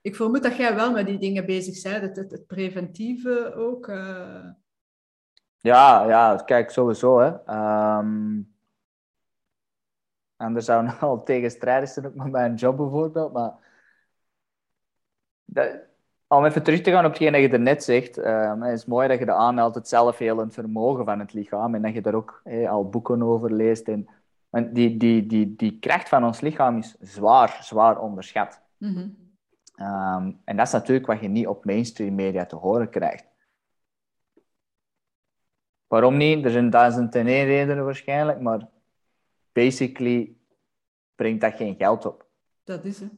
[SPEAKER 1] Ik vermoed dat jij wel met die dingen bezig bent, het, het, preventieve ook. Uh...
[SPEAKER 2] Ja, ja, kijk, sowieso. Hè. Um... En er zou al tegenstrijdig zijn, ook met mijn job bijvoorbeeld. Maar dat, om even terug te gaan op hetgeen dat je er net zegt, um, het is mooi dat je de aanmeldt het zelfhelend vermogen van het lichaam en dat je daar ook al boeken over leest en want die, die, die, die kracht van ons lichaam is zwaar, zwaar onderschat. Mhm. Ehm, en dat is natuurlijk wat je niet op mainstream media te horen krijgt. Waarom niet? Er zijn duizend en één redenen waarschijnlijk, maar basically brengt dat geen geld op.
[SPEAKER 1] Dat is het.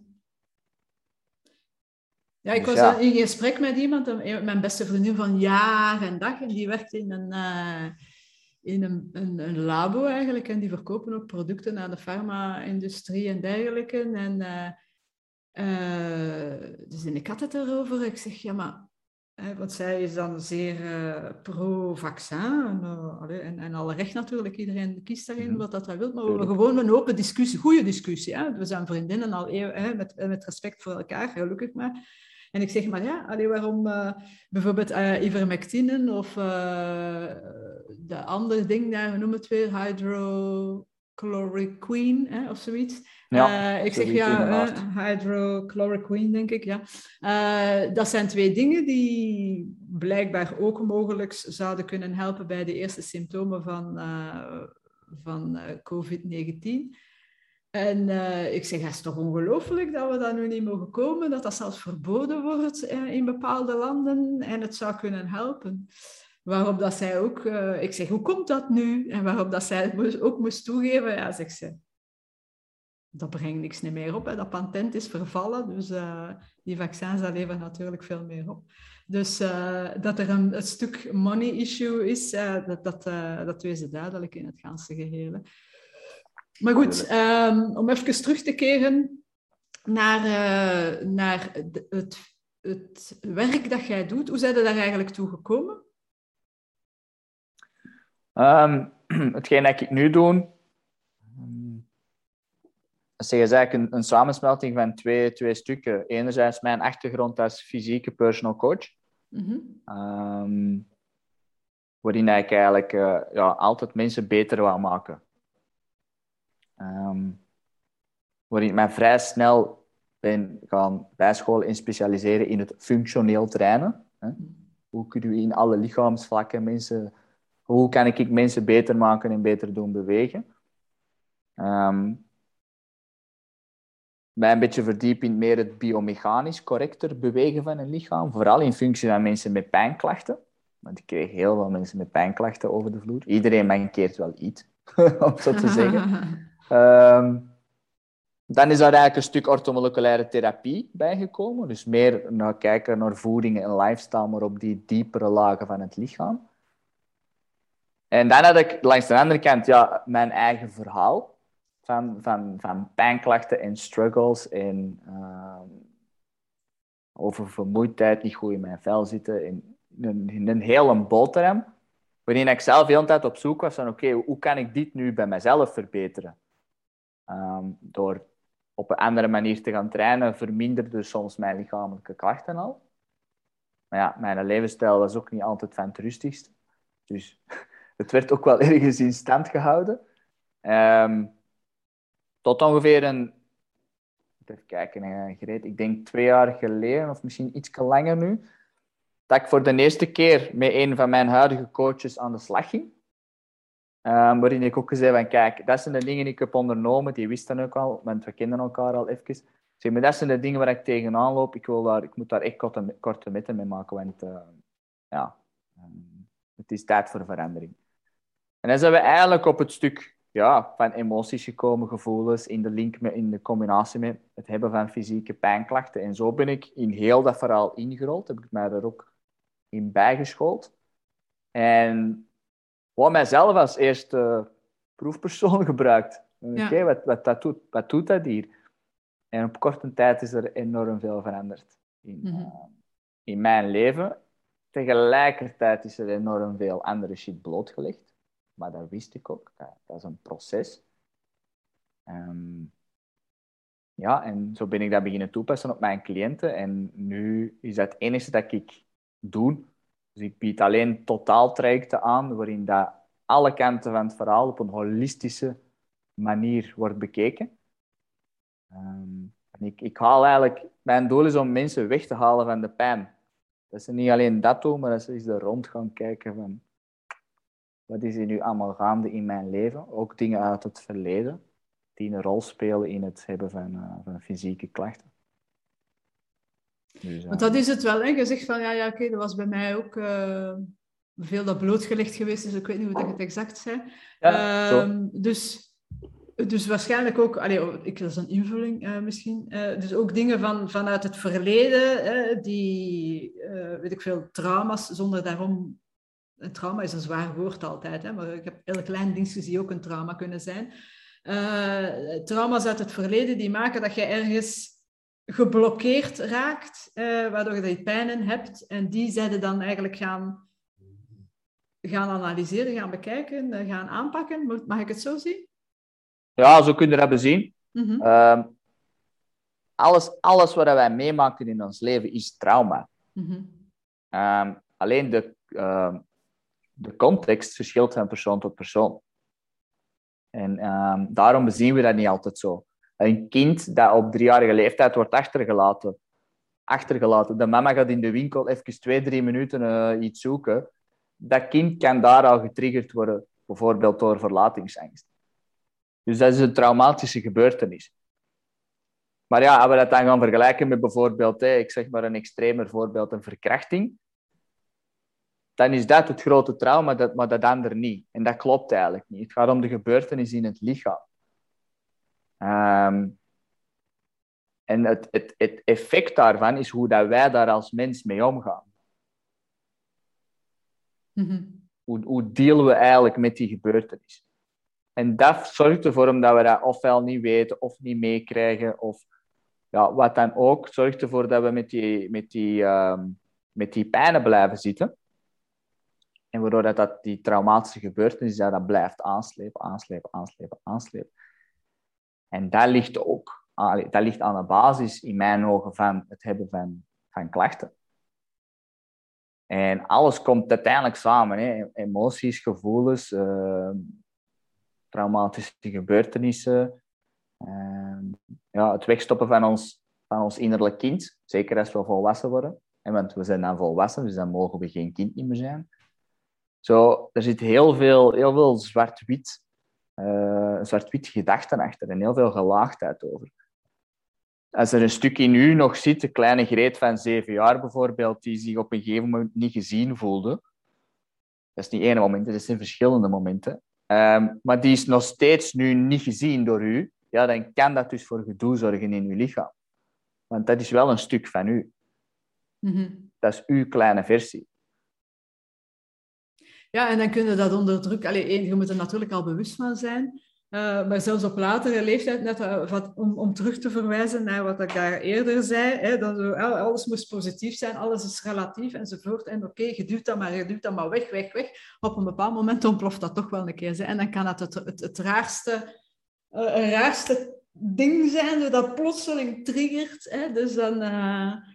[SPEAKER 1] Ja, ik dus was in gesprek met iemand, mijn beste vriendin van jaar en dag, en die werkt in een, uh, in een, een, een, labo eigenlijk. En die verkopen ook producten aan de farma-industrie en dergelijke. En, uh, uh, dus ik had het erover. Ik zeg, ja, maar... want zij is dan zeer pro-vaccin. En, en, en, alle recht natuurlijk. Iedereen kiest daarin wat dat hij wil. Maar we hebben gewoon een open discussie. Goede discussie. Hè? We zijn vriendinnen al eeuw, hè? Met, met respect voor elkaar, gelukkig maar. En ik zeg maar, ja, allee, waarom uh, bijvoorbeeld uh, ivermectine of uh, de andere ding, daar, we noemen het weer, hydrochloroquine hè, of zoiets. Ja, ik zeg ja, hydrochloroquine denk ik, ja. dat zijn twee dingen die blijkbaar ook mogelijk zouden kunnen helpen bij de eerste symptomen van, van COVID-19. En uh, ik zeg, het is toch ongelooflijk dat we daar nu niet mogen komen, dat dat zelfs verboden wordt uh, in bepaalde landen en het zou kunnen helpen. Waarop dat zij ook, uh, ik zeg, hoe komt dat nu? En waarop dat zij ook moest toegeven, ja, zegt ze, dat brengt niks meer op. Hè. Dat patent is vervallen, dus die vaccins dat leveren natuurlijk veel meer op. Dus dat er een, een, stuk money issue is, dat, dat, dat wees duidelijk in het ganse geheel. Maar goed, um, om even terug te keren naar, uh, naar het, het werk dat jij doet. Hoe zijn je daar eigenlijk toe gekomen?
[SPEAKER 2] Um, hetgeen dat ik nu doe, is eigenlijk een, een samensmelting van twee, twee stukken. Enerzijds mijn achtergrond als fysieke personal coach. Mm -hmm. um, waarin ik eigenlijk uh, ja, altijd mensen beter wil maken. Um, waarin ik mij vrij snel ben gaan bijscholen en specialiseren in het functioneel trainen. Hè? Hoe kunnen we in alle lichaamsvlakken mensen... Hoe kan ik mensen beter maken en beter doen bewegen? Um, mij een beetje verdiepen in meer het biomechanisch correcter bewegen van een lichaam. Vooral in functie van mensen met pijnklachten. Want ik kreeg heel veel mensen met pijnklachten over de vloer. Iedereen mankeert wel iets, om zo te zeggen. Um, dan is daar eigenlijk een stuk ortomoleculaire therapie bijgekomen. Dus meer naar kijken naar voeding en lifestyle, maar op die diepere lagen van het lichaam. En dan had ik langs de andere kant ja, mijn eigen verhaal van, van, van pijnklachten en struggles en uh, over vermoeidheid, niet goed in mijn vel zitten. En een, een hele boterham, waarin ik zelf de hele tijd op zoek was van oké, hoe kan ik dit nu bij mezelf verbeteren? Um, door op een andere manier te gaan trainen, verminderde soms mijn lichamelijke klachten al. Maar ja, mijn levensstijl was ook niet altijd van het rustigst. Dus het werd ook wel ergens in stand gehouden. Um, tot ongeveer een... Even kijken, gereed. Ik denk twee jaar geleden, of misschien iets langer nu. dat ik voor de eerste keer met een van mijn huidige coaches aan de slag ging. Um, waarin ik ook zei van, kijk, dat zijn de dingen die ik heb ondernomen. Die wisten ook al, want we kenden elkaar al even. Maar dat zijn de dingen waar ik tegenaan loop. Ik, wil daar, ik moet daar echt korte, korte metten mee maken, want uh, ja, um, het is tijd voor verandering. En dan zijn we eigenlijk op het stuk ja, van emoties gekomen, gevoelens, in de link met, in de combinatie met het hebben van fysieke pijnklachten. En zo ben ik in heel dat verhaal ingerold. Heb ik mij er ook in bijgeschoold. En gewoon mijzelf als eerste proefpersoon gebruikt. Oké, wat, wat, dat doet, wat doet dat hier? En op korte tijd is er enorm veel veranderd in, mhm. eh, in mijn leven. Tegelijkertijd is er enorm veel andere shit blootgelegd. Maar dat wist ik ook. Dat, dat is een proces. Ehm, ja, en zo ben ik dat beginnen toepassen op mijn cliënten. En nu is dat het enige dat ik doe. Dus ik bied alleen totaaltrajecten aan, waarin dat alle kanten van het verhaal op een holistische manier wordt bekeken. Ehm, ik, ik haal eigenlijk... Mijn doel is om mensen weg te halen van de pijn. Dat ze niet alleen dat doen, maar dat ze eens er rond gaan kijken van wat is er nu allemaal gaande in mijn leven? Ook dingen uit het verleden die een rol spelen in het hebben van, uh, van fysieke klachten.
[SPEAKER 1] Dus, Want dat is het wel. Hè? Je zegt van ja, ja oké, dat was bij mij ook uh, veel dat blootgelegd geweest is. ik weet niet hoe dat het exact zei. Ja, uh, dus, dus waarschijnlijk ook, allee, ik, dat is een invulling uh, misschien. dus ook dingen van, vanuit het verleden, die, weet ik veel, trauma's, zonder daarom een trauma is een zwaar woord altijd, hè, maar ik heb elk klein dingetje die ook een trauma kunnen zijn. Trauma's uit het verleden die maken dat je ergens geblokkeerd raakt, uh, waardoor je pijnen hebt. En die zijde dan eigenlijk gaan, gaan analyseren, gaan bekijken, eh, gaan aanpakken. Mag ik het zo zien?
[SPEAKER 2] Ja, zo kun je dat bezien. Mm alles, alles wat wij meemaken in ons leven is trauma. Mm alleen de, uh, de context verschilt van persoon tot persoon. En daarom bezien we dat niet altijd zo. Een kind dat op driejarige leeftijd wordt achtergelaten, achtergelaten. De mama gaat in de winkel even twee, drie minuten uh, iets zoeken. Dat kind kan daar al getriggerd worden, bijvoorbeeld door verlatingsangst. Dus dat is een traumatische gebeurtenis. Maar ja, als we dat dan gaan vergelijken met bijvoorbeeld, ik zeg maar een extremer voorbeeld, een verkrachting, dan is dat het grote trauma, dat, maar dat ander niet. En dat klopt eigenlijk niet. Het gaat om de gebeurtenis in het lichaam. Um, en het, het, het effect daarvan is hoe dat wij daar als mens mee omgaan. Mm hoe, hoe dealen we eigenlijk met die gebeurtenis? En dat zorgt ervoor omdat we dat ofwel niet weten of niet meekrijgen, of ja, wat dan ook, zorgt ervoor dat we met die, met die, um, met die pijnen blijven zitten. En waardoor dat, dat die traumatische gebeurtenis dat, dat blijft aanslepen, aanslepen, aanslepen, aanslepen. En dat ligt ook dat ligt aan de basis, in mijn ogen, van het hebben van, van klachten. En alles komt uiteindelijk samen. Hè. Emoties, gevoelens, uh, traumatische gebeurtenissen. Uh, ja, het wegstoppen van ons, van ons innerlijk kind. Zeker als we volwassen worden. En want we zijn dan volwassen, dus dan mogen we geen kind meer zijn. Zo, er zit heel veel, heel veel zwart-wit, uh, zwart-wit gedachten achter en heel veel gelaagdheid over. Als er een stuk in u nog zit, een kleine Greet van zeven jaar bijvoorbeeld, die zich op een gegeven moment niet gezien voelde, dat is niet één moment, dat zijn verschillende momenten, um, maar die is nog steeds nu niet gezien door u, ja, dan kan dat dus voor gedoe zorgen in uw lichaam. Want dat is wel een stuk van u. Mm -hmm. Dat is uw kleine versie.
[SPEAKER 1] Ja, en dan kun je dat onder druk... Allee, je moet er natuurlijk al bewust van zijn. Uh, maar zelfs op latere leeftijd, net uh, wat, om, om terug te verwijzen naar wat ik daar eerder zei, hè, dat alles moest positief zijn, alles is relatief enzovoort. En oké, je duwt dat maar, je duwt dat maar weg, weg, weg. Op een bepaald moment ontploft dat toch wel een keer. En dan kan dat het, het, het raarste, uh, raarste ding zijn, dat plotseling triggert. Hè. Dus dan,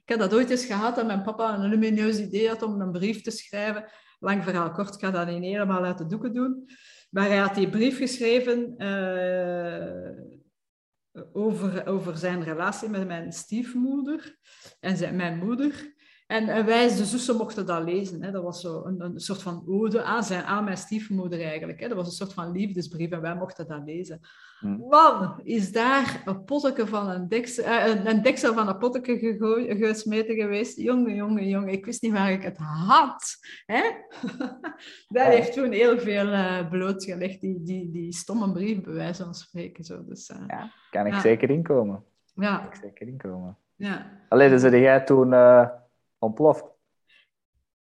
[SPEAKER 1] ik heb dat ooit eens gehad, dat mijn papa een lumineus idee had om een brief te schrijven lang verhaal kort, ik ga dat niet helemaal uit de doeken doen. Maar hij had die brief geschreven uh, over, over zijn relatie met mijn stiefmoeder en zijn, mijn moeder. En, en, wij, de zussen, mochten dat lezen. Hè. Dat was zo een, een soort van ode aan, zijn, aan mijn stiefmoeder eigenlijk. Hè. Dat was een soort van liefdesbrief en wij mochten dat lezen. Hmm. Man, is daar een potje van een deksel, eh, een, een, deksel van een potje gesmeten geweest. Jongen, jongen, jongen, ik wist niet waar ik het had. Hè? dat heeft toen heel veel uh, blootgelegd, die, die, die stomme brief, bij wijze van spreken. Zo. Dus, uh,
[SPEAKER 2] ja, kan ik zeker inkomen.
[SPEAKER 1] Ja.
[SPEAKER 2] Kan ik zeker inkomen.
[SPEAKER 1] Ja.
[SPEAKER 2] Alleen, dus jij toen ontploft?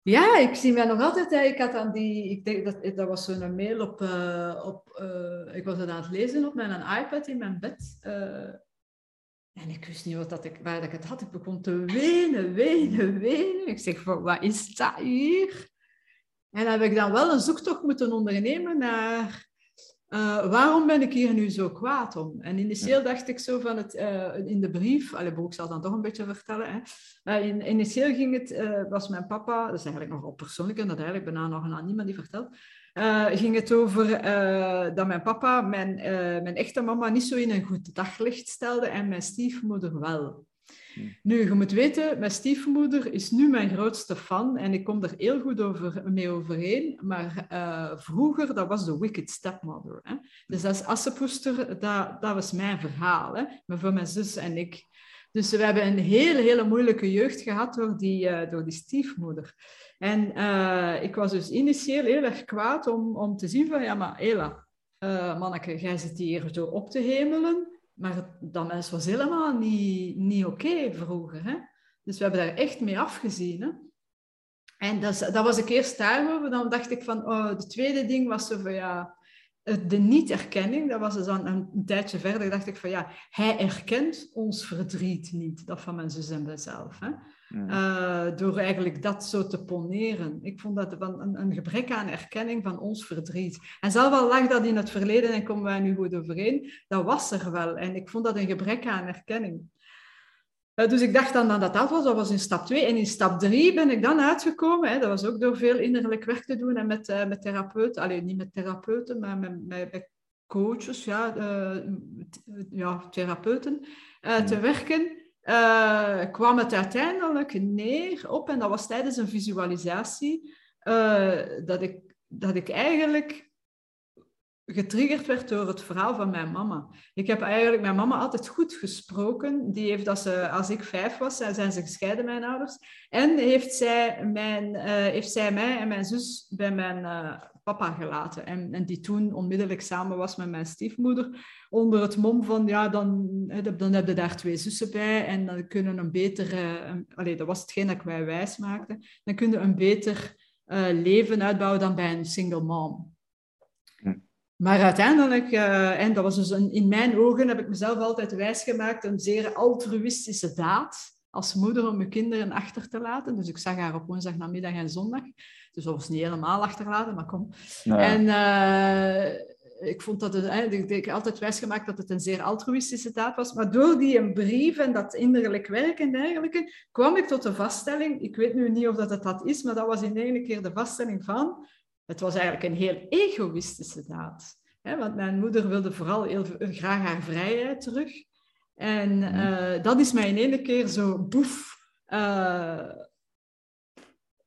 [SPEAKER 1] Ja, ik zie mij nog altijd. Ik had aan die, ik denk dat dat was zo'n mail op, uh, op uh, ik was het aan het lezen op mijn iPad in mijn bed. Uh, en ik wist niet wat dat ik, waar ik het had. Ik begon te wenen, wenen, wenen. Ik zeg, wat is dat hier? En heb ik dan wel een zoektocht moeten ondernemen naar uh, waarom ben ik hier nu zo kwaad om? En initieel dacht ik zo van het, uh, in de brief, allee, ik zal dan toch een beetje vertellen. Hè. Uh, in, initieel ging het, was mijn papa, dat is eigenlijk nogal persoonlijk en dat eigenlijk bijna nog aan niemand die vertelt, ging het over dat mijn papa mijn, mijn echte mama niet zo in een goed daglicht stelde en mijn stiefmoeder wel. Nu, je moet weten, mijn stiefmoeder is nu mijn grootste fan en ik kom er heel goed over, mee overeen. Maar uh, vroeger, dat was de Wicked Stepmother. Hè? Dus is Assepoester, dat, dat was mijn verhaal. Hè? Maar voor mijn zus en ik. Dus we hebben een hele, hele moeilijke jeugd gehad door die, uh, door die stiefmoeder. En uh, ik was dus initieel heel erg kwaad om, om te zien van, ja maar Ela, manneke, jij zit hier zo op te hemelen. Maar dat mens was helemaal niet, niet oké vroeger. Hè? Dus we hebben daar echt mee afgezien. Hè? En dat, dat was ik eerst daarover. Dan dacht ik van, oh, de tweede ding was zo van, ja, de niet-erkenning. Dat was dus dan een, tijdje verder. dacht ik van, ja, hij erkent ons verdriet niet. Dat van mijn zus en. Hè? Uh, door eigenlijk dat zo te poneren. Ik vond dat een, een, gebrek aan erkenning van ons verdriet. En zelf al lag dat in het verleden en komen wij nu goed overeen, dat was er wel. En ik vond dat een gebrek aan erkenning. Uh, dus ik dacht dan dat dat was, dat was in stap 2. En in stap 3 ben ik dan uitgekomen. Hè. Dat was ook door veel innerlijk werk te doen en met, uh, met therapeuten. Alleen niet met therapeuten, maar met, met, coaches, ja, ja therapeuten, te werken uh, kwam het uiteindelijk neer op, en dat was tijdens een visualisatie, uh, dat, ik, dat ik eigenlijk getriggerd werd door het verhaal van mijn mama. Ik heb eigenlijk mijn mama altijd goed gesproken. Die heeft, als, ze, als ik vijf was, zijn ze gescheiden, mijn ouders. En heeft zij, mijn, uh, heeft zij mij en mijn zus bij mijn papa gelaten. En, en die toen onmiddellijk samen was met mijn stiefmoeder. Onder het mom van, ja, dan, dan heb je daar twee zussen bij. En dan kunnen een betere... Allee, dat was hetgeen dat ik mij wijs maakte. Dan kun je een beter uh, leven uitbouwen dan bij een single mom. Maar uiteindelijk, uh, en dat was dus een, in mijn ogen, heb ik mezelf altijd wijsgemaakt, een zeer altruïstische daad als moeder om mijn kinderen achter te laten. Dus ik zag haar op woensdag namiddag en zondag. Dus dat was niet helemaal achterlaten, maar kom. En uh, ik vond dat het, eh, ik, ik altijd wijsgemaakt dat het een zeer altruïstische daad was. Maar door die een brief en dat innerlijk werk en dergelijke, kwam ik tot de vaststelling, ik weet nu niet of dat het dat is, maar dat was in ene keer de vaststelling van, het was eigenlijk een heel egoïstische daad. want mijn moeder wilde vooral heel graag haar vrijheid terug. En uh, dat is mij in ene keer zo boef. Uh,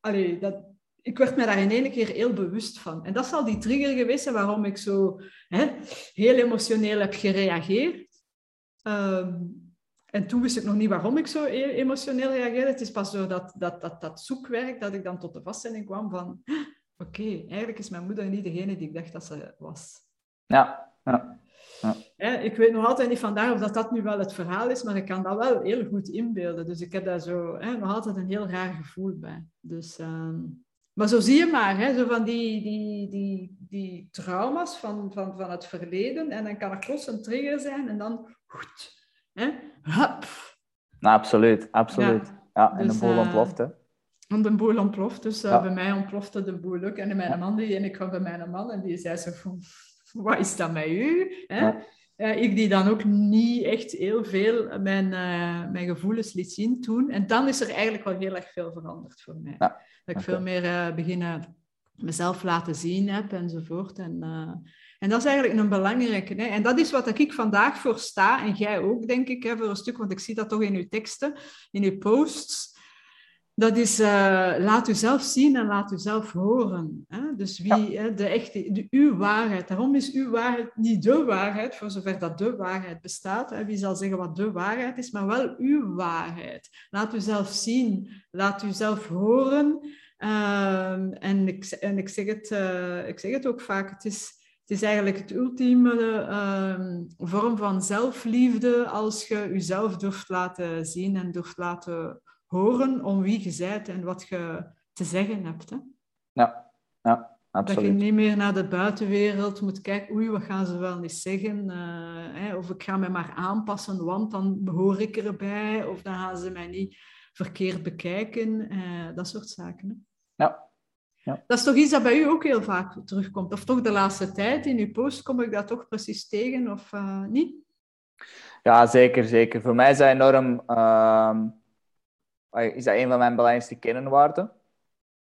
[SPEAKER 1] allee, dat, ik werd me daar in ene keer heel bewust van. En dat zal die trigger geweest zijn waarom ik zo hè, heel emotioneel heb gereageerd. Um, en toen wist ik nog niet waarom ik zo e-, emotioneel reageerde. Het is pas door dat, dat, dat, dat zoekwerk dat ik dan tot de vaststelling kwam van... Oké, eigenlijk is mijn moeder niet degene die ik dacht dat ze was.
[SPEAKER 2] Ja, ja.
[SPEAKER 1] Ja. ik weet nog altijd niet vandaar of dat, dat nu wel het verhaal is, maar ik kan dat wel heel goed inbeelden. Dus ik heb daar zo hè, nog altijd een heel raar gevoel bij. Dus, uh, maar zo zie je maar, hè, zo van die, die, die, die trauma's van, van, van het verleden. En dan kan er plots een trigger zijn en dan... Goed, hè, hup.
[SPEAKER 2] Nou, absoluut, absoluut. Ja, ja en dus, de boel ontploft, hè.
[SPEAKER 1] En de boel ontploft. Dus uh, bij mij ontplofte de boel ook. En mijn man, die, en ik kwam bij mijn man en die zei zo van wat is dat met u? Hè? Ik die dan ook niet echt heel veel mijn, uh, mijn gevoelens liet zien toen. En dan is er eigenlijk wel heel erg veel veranderd voor mij. Ja. Dat ik veel meer uh, beginnen mezelf laten zien heb enzovoort. En, uh, en dat is eigenlijk een belangrijke. Hè? En dat is wat ik vandaag voor sta, en jij ook, denk ik, hè, voor een stuk, want ik zie dat toch in uw teksten, in uw posts. Dat is uh, laat uzelf zien en laat uzelf horen. Hè? Dus wie, hè, de echte, de, uw waarheid. Daarom is uw waarheid niet de waarheid, voor zover dat de waarheid bestaat. Hè? Wie zal zeggen wat de waarheid is, maar wel uw waarheid. Laat uzelf zien, laat uzelf horen. Uh, en ik, en ik, zeg het, uh, ik zeg het ook vaak, het is, het is eigenlijk het ultieme uh, vorm van zelfliefde als je jezelf durft laten zien en durft laten horen om wie je bent en wat je te zeggen hebt. Hè?
[SPEAKER 2] Ja, ja, absoluut.
[SPEAKER 1] Dat je niet meer naar de buitenwereld moet kijken, oei, wat gaan ze wel niet zeggen? Uh, hè, of ik ga me maar aanpassen, want dan behoor ik erbij. Of dan gaan ze mij niet verkeerd bekijken. Uh, dat soort zaken. Hè?
[SPEAKER 2] Ja. Ja.
[SPEAKER 1] Dat is toch iets dat bij u ook heel vaak terugkomt? Of toch de laatste tijd in uw post kom ik dat toch precies tegen, of uh, niet?
[SPEAKER 2] Ja, zeker, zeker. Voor mij is dat enorm... Is dat een van mijn belangrijkste kernwaarden.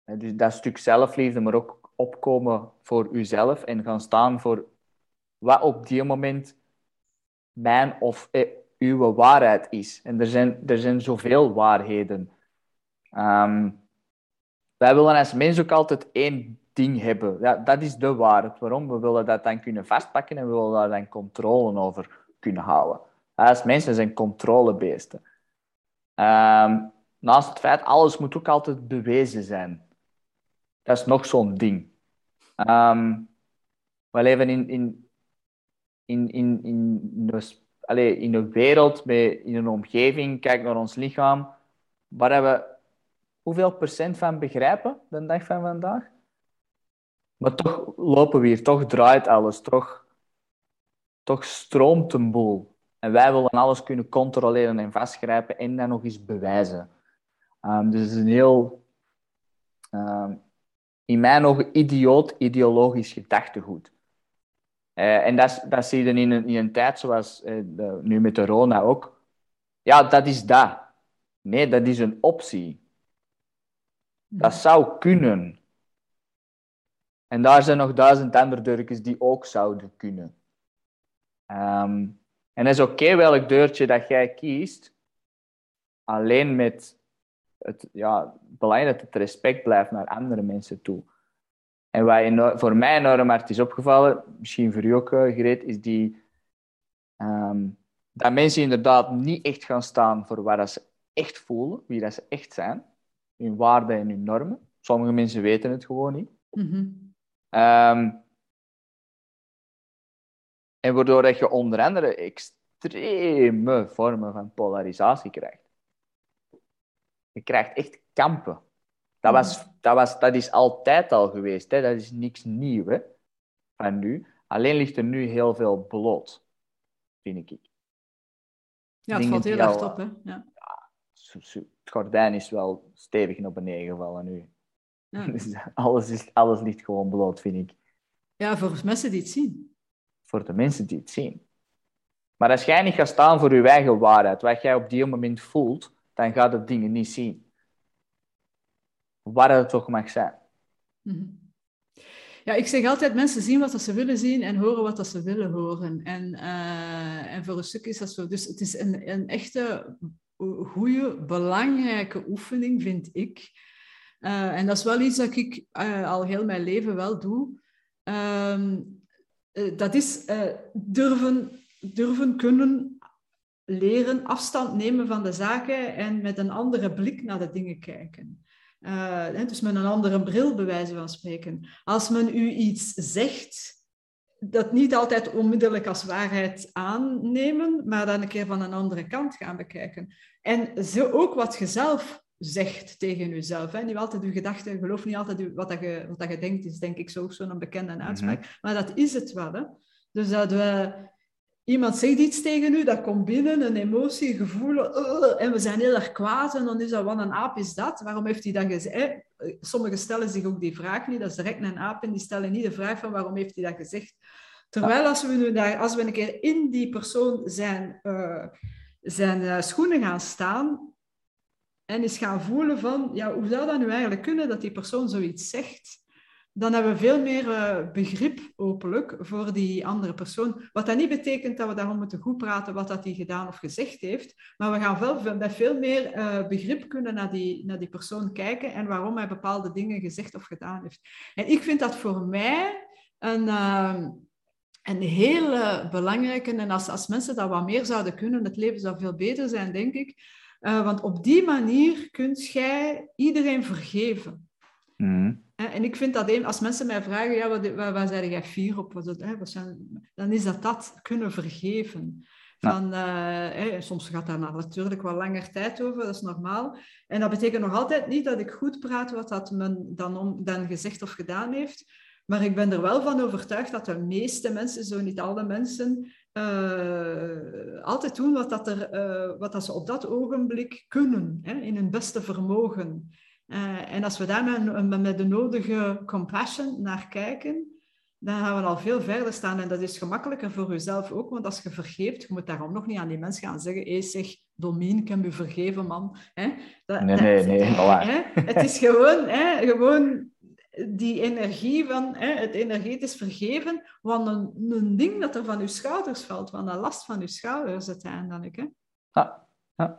[SPEAKER 2] Dus dat stuk zelfliefde, maar ook opkomen voor uzelf en gaan staan voor wat op die moment mijn of eh, uw waarheid is. En er zijn, er zijn zoveel waarheden. Um, wij willen als mens ook altijd één ding hebben. Ja, dat is de waarheid. Waarom? We willen dat dan kunnen vastpakken en we willen daar dan controle over kunnen houden. Als mensen zijn controlebeesten. Um, naast het feit, alles moet ook altijd bewezen zijn. Dat is nog zo'n ding. Um, we leven in, in, in, in, in, de, in een wereld, in een omgeving, kijk naar ons lichaam, waar we hoeveel procent van begrijpen de dag van vandaag? Maar toch lopen we hier, toch draait alles, toch, toch stroomt een boel. En wij willen alles kunnen controleren en vastgrijpen en dan nog eens bewijzen. Um, dus het is een heel, um, in mijn ogen, idioot ideologisch gedachtegoed. Uh, en dat, dat zie je in een, in een tijd zoals uh, de, nu met de Rona ook. Ja, dat is dat. Nee, dat is een optie. Dat zou kunnen. En daar zijn nog duizend andere deurtjes die ook zouden kunnen. Um, en dat is oké okay, welk deurtje dat jij kiest, alleen met het ja, belangrijk dat het respect blijft naar andere mensen toe. En wat voor mij enorm hard is opgevallen, misschien voor u ook uh, gereed, is die, um, dat mensen inderdaad niet echt gaan staan voor wat ze echt voelen, wie dat ze echt zijn hun waarden en hun normen. Sommige mensen weten het gewoon niet. Mm en waardoor dat je onder andere extreme vormen van polarisatie krijgt. Je krijgt echt kampen. Dat, was, mhm. dat, was, dat is altijd al geweest. Hè? Dat is niks nieuws hè? van nu. Alleen ligt er nu heel veel bloot, vind ik.
[SPEAKER 1] Ja, het valt heel erg op. Hè? Ja
[SPEAKER 2] het gordijn is wel stevig naar beneden gevallen nu. Dus alles, is, alles ligt gewoon bloot, vind ik.
[SPEAKER 1] Ja, voor de mensen die het zien.
[SPEAKER 2] Voor de mensen die het zien. Maar als jij niet gaat staan voor je eigen waarheid, wat jij op die moment voelt, dan gaat het dingen niet zien. Waar het toch mag zijn.
[SPEAKER 1] Mhm. Ja, ik zeg altijd, mensen zien wat ze willen zien en horen wat ze willen horen. En, uh, en voor een stuk is dat zo. Dus het is een, een echte goede, belangrijke oefening, vind ik. Uh, en dat is wel iets dat ik uh, al heel mijn leven wel doe. Uh, dat is durven, durven kunnen leren afstand nemen van de zaken en met een andere blik naar de dingen kijken. dus met een andere bril, bij wijze van spreken. Als men u iets zegt, dat niet altijd onmiddellijk als waarheid aannemen, maar dan een keer van een andere kant gaan bekijken. En zo ook wat je zelf zegt tegen jezelf. Hè. Niet altijd je gedachten, geloof niet altijd wat, dat je, wat dat je denkt, is denk ik zo zo'n bekende mhm. uitspraak. Maar dat is het wel. Hè. Dus dat we, iemand zegt iets tegen u, dat komt binnen, een emotie, een gevoel, uh, en we zijn heel erg kwaad, en dan is dat, wat een aap is dat? Waarom heeft hij dat gezegd? Sommigen stellen zich ook die vraag niet, dat is direct een aap, en die stellen niet de vraag van waarom heeft hij dat gezegd? Terwijl als we nu daar, als we een keer in die persoon zijn... Uh, zijn uh, schoenen gaan staan en eens gaan voelen van, ja, hoe zou dat nu eigenlijk kunnen dat die persoon zoiets zegt? Dan hebben we veel meer uh, begrip, hopelijk, voor die andere persoon. Wat dat niet betekent dat we daarom moeten goed praten wat dat hij gedaan of gezegd heeft, maar we gaan wel met veel meer uh, begrip kunnen naar die, naar die persoon kijken en waarom hij bepaalde dingen gezegd of gedaan heeft. En ik vind dat voor mij een, uh, een hele belangrijke, en als, als mensen dat wat meer zouden kunnen, het leven zou veel beter zijn, denk ik. want op die manier kunt jij iedereen vergeven. Mm. En ik vind dat een, als mensen mij vragen, ja, wat, waar, waar zijn jij fier op? Wat, hè, wat zijn, dan is dat dat kunnen vergeven. Van, uh, soms gaat daar natuurlijk wel langer tijd over, dat is normaal. En dat betekent nog altijd niet dat ik goed praat wat dat men dan, om, dan gezegd of gedaan heeft. Maar ik ben er wel van overtuigd dat de meeste mensen, zo niet alle mensen, uh, altijd doen wat, dat er, uh, wat dat ze op dat ogenblik kunnen, hè, in hun beste vermogen. Uh, en als we daar met, met, de nodige compassion naar kijken, dan gaan we al veel verder staan. En dat is gemakkelijker voor jezelf ook, want als je vergeeft, je moet daarom nog niet aan die mensen gaan zeggen, hé zeg, Domien, ik heb je vergeven, man. Hè?
[SPEAKER 2] Dat, nee, nee, nee.
[SPEAKER 1] Hè? Het is gewoon, hè, gewoon die energie van hè, het energetisch vergeven, want een, een ding dat er van je schouders valt, van de last van je schouders uiteindelijk. Hè?
[SPEAKER 2] Ja.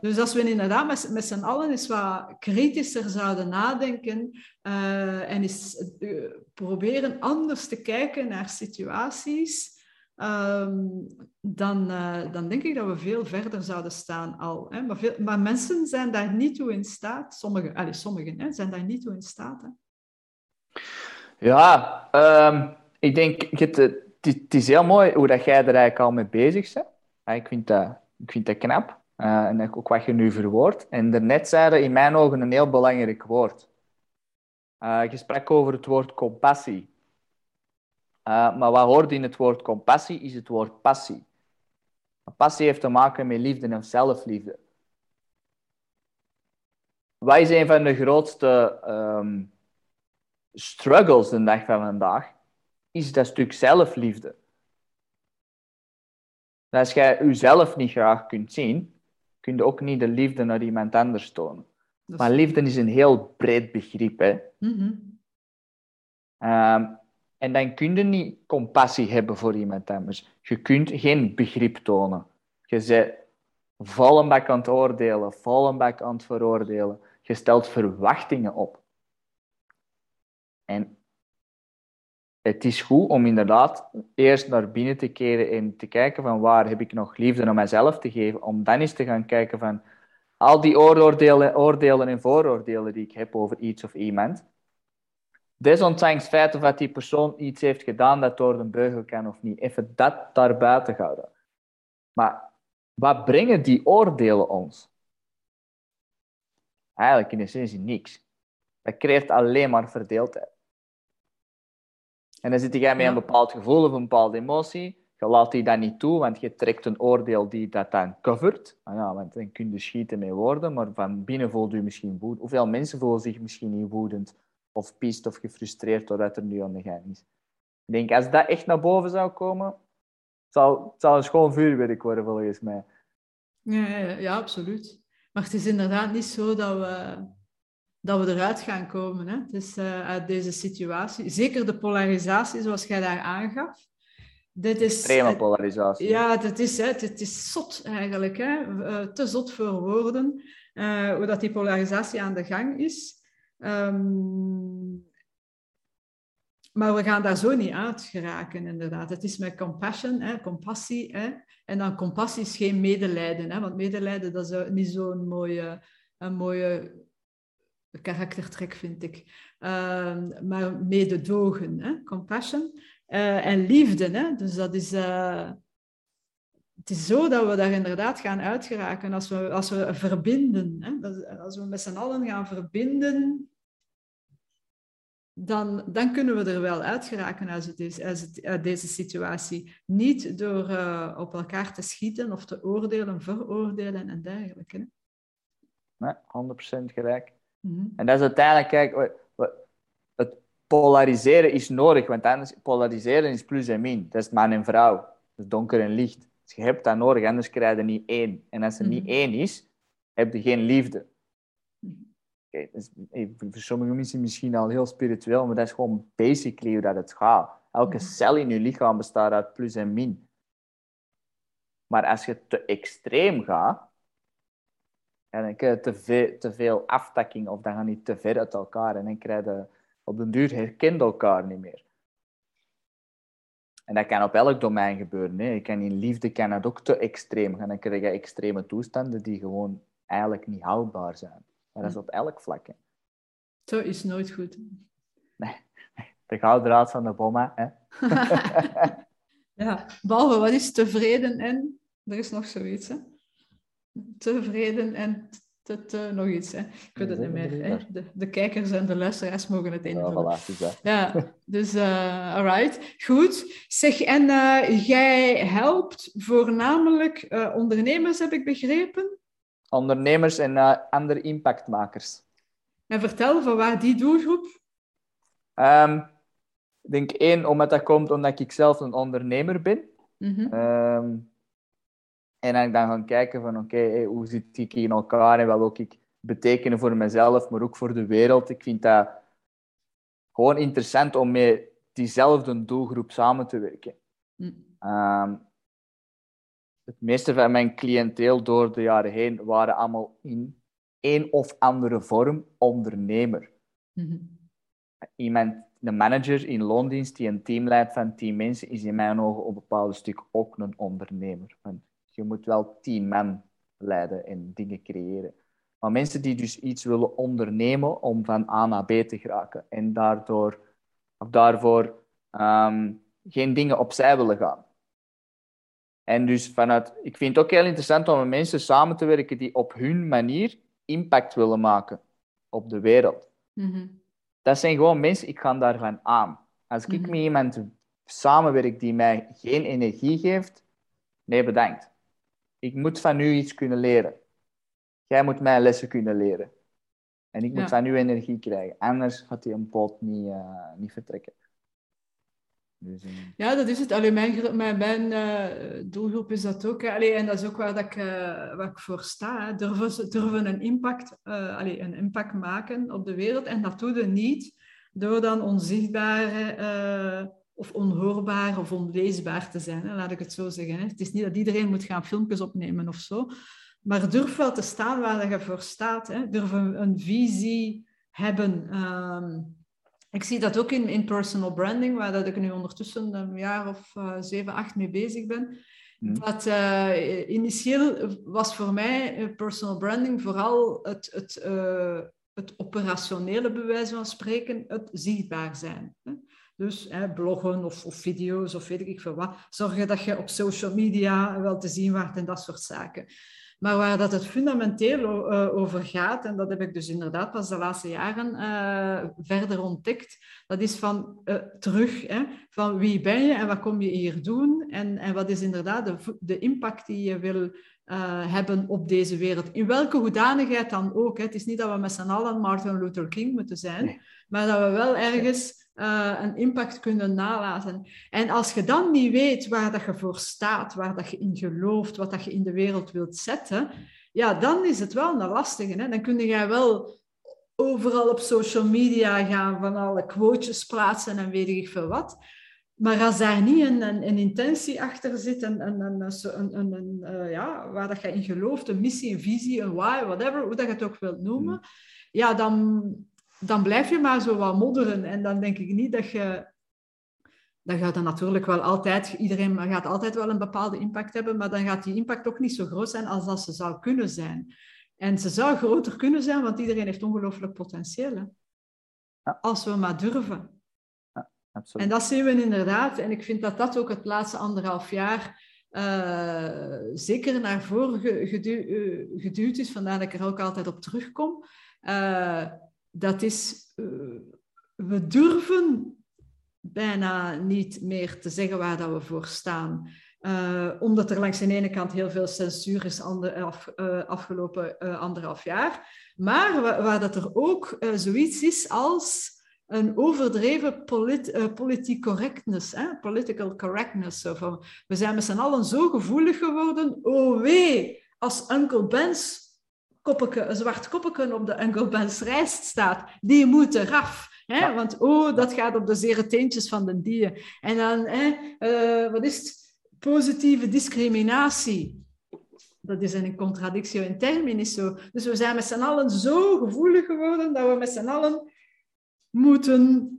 [SPEAKER 1] Dus als we inderdaad met, met z'n allen eens wat kritischer zouden nadenken uh, en eens uh, proberen anders te kijken naar situaties, um, dan, uh, dan denk ik dat we veel verder zouden staan al. Hè? Maar, veel, maar mensen zijn daar niet toe in staat, sommigen, allez, sommigen hè, zijn daar niet toe in staat. Hè?
[SPEAKER 2] Ja, um, ik denk, het, het, is heel mooi hoe dat jij er eigenlijk al mee bezig bent. Ik vind dat, ik vind dat knap. Uh, en ook wat je nu verwoordt. En daarnet zeiden in mijn ogen een heel belangrijk woord. Uh, je sprak over het woord compassie. Uh, maar wat hoort in het woord compassie is het woord passie. Passie heeft te maken met liefde en zelfliefde. Wat is een van de grootste um, struggles de dag van vandaag? Is dat stuk zelfliefde. als jij jezelf niet graag kunt zien, kun je ook niet de liefde naar iemand anders tonen. Maar liefde is een heel breed begrip. Hè? Mm en dan kun je niet compassie hebben voor iemand anders. Je kunt geen begrip tonen. Je bent vol bak aan het oordelen, vol bak aan het veroordelen. Je stelt verwachtingen op. En het is goed om inderdaad eerst naar binnen te keren en te kijken van waar heb ik nog liefde naar mijzelf te geven, om dan eens te gaan kijken van al die oordelen, oordelen en vooroordelen die ik heb over iets of iemand. Desondanks het feit of dat die persoon iets heeft gedaan dat door de beugel kan of niet. Even dat daar buiten houden. Maar wat brengen die oordelen ons? Eigenlijk in essentie niks. Dat creëert alleen maar verdeeldheid. En dan zit jij met een bepaald gevoel of een bepaalde emotie. Je laat die dan niet toe, want je trekt een oordeel die dat dan covert. Ah ja, want dan kun je schieten met woorden, maar van binnen voelt je misschien woedend. Hoeveel mensen voelen zich misschien niet woedend of pist of gefrustreerd doordat er nu aan de gang is? Ik denk, als dat echt naar boven zou komen, zou het zou een schoon vuurwerk worden volgens mij.
[SPEAKER 1] Ja, ja, ja, absoluut. Maar het is inderdaad niet zo dat we dat we eruit gaan komen. Hè? Dus uh, uit deze situatie. Zeker de polarisatie, zoals jij daar aangaf.
[SPEAKER 2] Dit is, Extreme polarisatie.
[SPEAKER 1] Ja, dit is, hè, dit is zot eigenlijk. Hè? Uh, te zot voor woorden. Uh, hoe dat die polarisatie aan de gang is. Um, maar we gaan daar zo niet uit geraken, inderdaad. Het is met compassion, hè, compassie. Hè? En dan compassie is geen medelijden. Hè? Want medelijden dat is niet zo'n mooie, een mooie karaktertrek, vind ik. Uh, maar mededogen, hè? compassion. Uh, en liefde. Hè? Dus dat is... Uh, het is zo dat we daar inderdaad gaan uitgeraken als we, als we verbinden. Hè? Als we met z'n allen gaan verbinden, dan, dan kunnen we er wel uitgeraken uit, uit, uit deze situatie. Niet door uh, op elkaar te schieten of te oordelen, veroordelen en dergelijke.
[SPEAKER 2] Nee, 100% gelijk. Mhm. En dat is uiteindelijk, kijk, het polariseren is nodig, want anders polariseren is plus en min. Dat is man en vrouw, dus donker en licht. Dus je hebt dat nodig, anders krijg je niet één. En als er niet mhm. één is, heb je geen liefde. okay, dus, voor sommige mensen misschien al heel spiritueel, maar dat is gewoon basically hoe dat het gaat. Elke mhm. cel in je lichaam bestaat uit plus en min. Maar als je te extreem gaat, en dan krijg je te veel, te veel aftakking of dan gaan die te ver uit elkaar en dan krijg je op den duur herkent elkaar niet meer. En dat kan op elk domein gebeuren. Hè. kan in liefde kan het ook te extreem gaan. Dan krijg je extreme toestanden die gewoon eigenlijk niet houdbaar zijn. Maar dat is op elk vlak. Hè.
[SPEAKER 1] Zo is nooit goed.
[SPEAKER 2] Nee, de gouden draad van de bomma. Hè.
[SPEAKER 1] ja, behalve wat is tevreden en... Er is nog zoiets, hè? Tevreden en te, nog iets. Hè. Ik weet het niet meer. Hè. De, de, kijkers en de luisteraars mogen het invullen. Ja, voilà, ja dus uh, alright. Goed. Zeg, en uh, jij helpt voornamelijk uh, ondernemers, heb ik begrepen?
[SPEAKER 2] Ondernemers en andere impactmakers.
[SPEAKER 1] En vertel, van waar die doelgroep?
[SPEAKER 2] Um, ik denk één, omdat dat komt omdat ik zelf een ondernemer ben. Mm -hmm. um, en dan, dan gaan kijken van oké, hoe zit ik in elkaar en wat wil ik betekenen voor mezelf, maar ook voor de wereld. Ik vind dat gewoon interessant om met diezelfde doelgroep samen te werken. Mm. Ehm, het meeste van mijn cliënteel door de jaren heen waren allemaal in een of andere vorm ondernemer. Mm-hmm. Iemand, een manager in loondienst die een team leidt van tien mensen, is in mijn ogen op een bepaald stuk ook een ondernemer. Je moet wel tien man leiden en dingen creëren. Maar mensen die dus iets willen ondernemen om van A naar B te geraken en daardoor, of daarvoor um, geen dingen opzij willen gaan. En dus vanuit, ik vind het ook heel interessant om met mensen samen te werken die op hun manier impact willen maken op de wereld. Mm Dat zijn gewoon mensen, ik ga daarvan aan. Als ik mm met iemand samenwerk die mij geen energie geeft, nee bedankt. Ik moet van u iets kunnen leren. Jij moet mij lessen kunnen leren. En ik moet van u energie krijgen. Anders gaat die een boot niet, uh, niet vertrekken.
[SPEAKER 1] Dus, uh... Ja, dat is het. Allee, mijn mijn, mijn uh, doelgroep is dat ook. Allee, en dat is ook waar, dat ik, waar ik voor sta. Hè. Durven, durven een, impact, allee, een impact maken op de wereld. En dat doe je niet door dan onzichtbare of onhoorbaar of onleesbaar te zijn, hè, laat ik het zo zeggen. Hè. Het is niet dat iedereen moet gaan filmpjes opnemen of zo, maar durf wel te staan waar je voor staat. Hè. Durf een, een visie hebben. Ehm, ik zie dat ook in, in personal branding, waar dat ik nu ondertussen een jaar of uh, zeven, acht mee bezig ben. Hmm. Dat uh, initieel was voor mij uh, personal branding vooral het, het, het operationele bewijs van spreken, het zichtbaar zijn. Hè. Dus hè, bloggen of, of, video's of weet ik veel wat. Zorgen dat je op social media wel te zien wordt en dat soort zaken. Maar waar dat het fundamenteel uh, over gaat, en dat heb ik dus inderdaad pas de laatste jaren uh, verder ontdekt, dat is van uh, terug, hè, van wie ben je en wat kom je hier doen en, en wat is inderdaad de, de impact die je wil hebben op deze wereld. In welke hoedanigheid dan ook. Hè. Het is niet dat we met z'n allen Martin Luther King moeten zijn, maar dat we wel ergens uh, een impact kunnen nalaten. En als je dan niet weet waar dat je voor staat, waar dat je in gelooft, wat dat je in de wereld wilt zetten, ja, dan is het wel een lastige. Hè? Dan kun je wel overal op social media gaan van alle quotes plaatsen en weet ik veel wat. Maar als daar niet een, een, een intentie achter zit, een, een, een, een, een uh, ja, waar dat je in gelooft, een missie, een visie, een why, whatever, hoe dat je het ook wilt noemen, mm. ja, dan, dan blijf je maar zo wat modderen. En dan denk ik niet dat je... Dan gaat dan natuurlijk wel altijd... Iedereen gaat altijd wel een bepaalde impact hebben, maar dan gaat die impact ook niet zo groot zijn als dat ze zou kunnen zijn. En ze zou groter kunnen zijn, want iedereen heeft ongelooflijk potentieel. Ja. Als we maar durven. Ja, absoluut. En dat zien we inderdaad. En ik vind dat dat ook het laatste anderhalf jaar uh, zeker naar voren gedu uh, geduwd is. Vandaar dat ik er ook altijd op terugkom. Uh, dat is, uh, we durven bijna niet meer te zeggen waar dat we voor staan. Uh, omdat er langs de ene kant heel veel censuur is ander, af, uh, afgelopen anderhalf jaar. Maar waar, dat er ook zoiets is als een overdreven polit, politiek correctness, hè? political correctness. We zijn met z'n allen zo gevoelig geworden. Oh wee, als Uncle Ben's koppeke, een zwart koppeke op de Engelbens rijst staat, die moet eraf. Hè? Want oh, dat gaat op de zere teentjes van de dieren. En dan, hè, uh, wat is het? Positieve discriminatie. Dat is een contradictio in terminis zo. Dus we zijn met z'n allen zo gevoelig geworden dat we met z'n allen moeten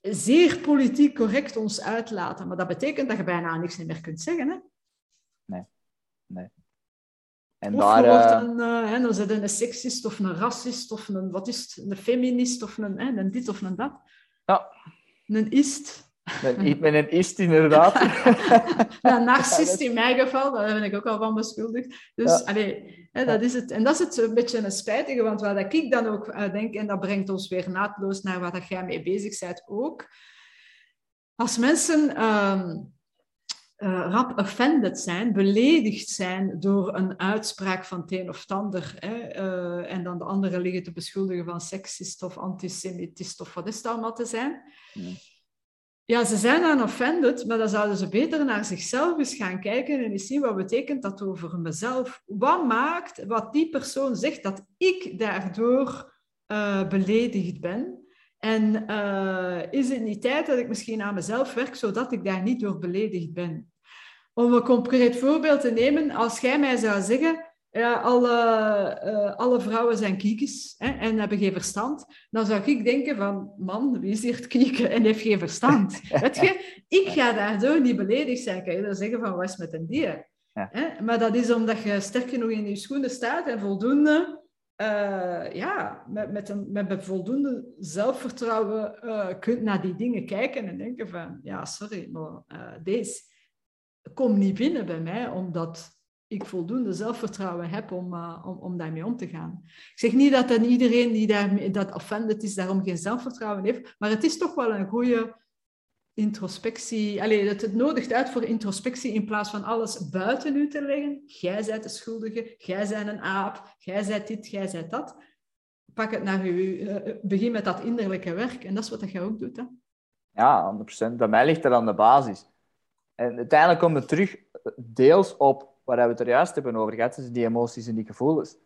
[SPEAKER 1] zeer politiek correct ons uitlaten. Maar dat betekent dat je bijna niks meer kunt zeggen. Hè?
[SPEAKER 2] Nee. nee.
[SPEAKER 1] En of daar, wordt eh, een, uh, hè, dan een seksist of een racist of een, wat is het, een feminist of een, hè, een dit of een dat.
[SPEAKER 2] Ja.
[SPEAKER 1] Een ist.
[SPEAKER 2] Ik ben een ist, inderdaad.
[SPEAKER 1] een narcist in mijn geval, daar ben ik ook al van beschuldigd. Dus ja. allee, hè, dat is het. En dat is het een beetje een spijtige, want wat ik dan ook uh, denk, en dat brengt ons weer naadloos naar wat jij mee bezig bent ook. Als mensen... Uh, uh, rap offended zijn, beledigd zijn door een uitspraak van het een of het ander. Hè, uh, en dan de anderen liggen te beschuldigen van seksist of antisemitist of wat is het allemaal te zijn. Ja. ja, ze zijn dan offended, maar dan zouden ze beter naar zichzelf eens gaan kijken en eens zien wat betekent dat over mezelf. Wat maakt wat die persoon zegt dat ik daardoor uh, beledigd ben? En is het niet tijd dat ik misschien aan mezelf werk, zodat ik daar niet door beledigd ben? Om een concreet voorbeeld te nemen, als jij mij zou zeggen, ja, alle, uh, alle vrouwen zijn kiekjes hè, en hebben geen verstand, dan zou ik denken van, man, wie is hier het kieken en heeft geen verstand? Weet je, ik ga daardoor niet beledigd zijn. Kan je dan zeggen van, wat is met een dier? Ja. Hè? Maar dat is omdat je sterk genoeg in je schoenen staat en voldoende, uh, ja, met, met, een, met voldoende zelfvertrouwen uh, kunt naar die dingen kijken en denken van, ja, sorry, maar deze kom niet binnen bij mij, omdat ik voldoende zelfvertrouwen heb om, uh, om, om daarmee om te gaan. Ik zeg niet dat dan iedereen die daar, dat offended is, daarom geen zelfvertrouwen heeft, maar het is toch wel een goede introspectie. Allee, het, het nodigt uit voor introspectie in plaats van alles buiten u te leggen. Jij bent de schuldige, jij bent een aap, jij bent dit, jij bent dat. Pak het naar u, uh, begin met dat innerlijke werk en dat is wat jij ook doet. Hè?
[SPEAKER 2] Ja, 100%. Bij mij ligt er aan de basis. En uiteindelijk komen we terug deels op waar we het er juist hebben over gehad, dus die emoties en die gevoelens.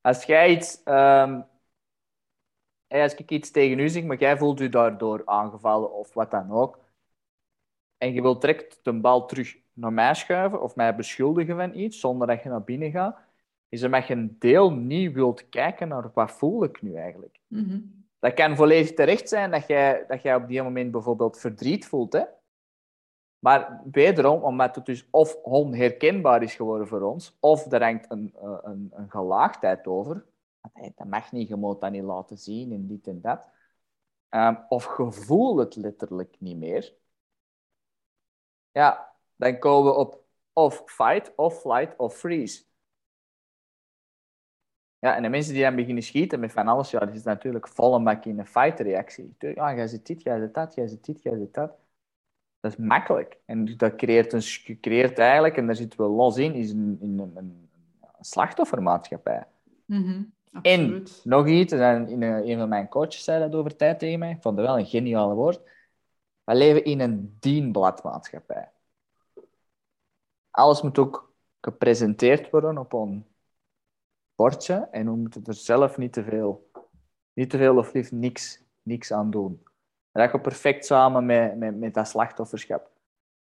[SPEAKER 2] Als jij iets, um, als ik iets tegen u zeg, maar jij voelt je daardoor aangevallen of wat dan ook, en je wilt direct de bal terug naar mij schuiven of mij beschuldigen van iets zonder dat je naar binnen gaat, is omdat je een deel niet wilt kijken naar wat voel ik nu eigenlijk. Mm Dat kan volledig terecht zijn dat jij, dat jij op die moment bijvoorbeeld verdriet voelt, hè? Maar wederom, omdat het dus of onherkenbaar is geworden voor ons, of er hangt een, eh, een, een gelaagdheid over. Dat mag niet, je moet dat niet laten zien en dit en dat. Um, of gevoel het letterlijk niet meer. Ja, dan komen we op of fight, of flight, of freeze. Ja, en de mensen die dan beginnen schieten met van alles, ja, dat is natuurlijk volle bak in een fight-reactie. Ja, jij zit dit, jij zit dat, jij zit dit, jij zit dat. Dat is makkelijk. En dat creëert, een, creëert eigenlijk, en daar zitten we los in, is een, een, een, een slachtoffermaatschappij.
[SPEAKER 1] Mm
[SPEAKER 2] en nog iets, en een, een van mijn coaches zei dat over tijd tegen mij, ik vond het wel een geniale woord. We leven in een dienbladmaatschappij. Alles moet ook gepresenteerd worden op een bordje en we moeten er zelf niet te veel, niet te veel of liefst niks, niks aan doen. Dat gaat perfect samen met, met, met dat slachtofferschap.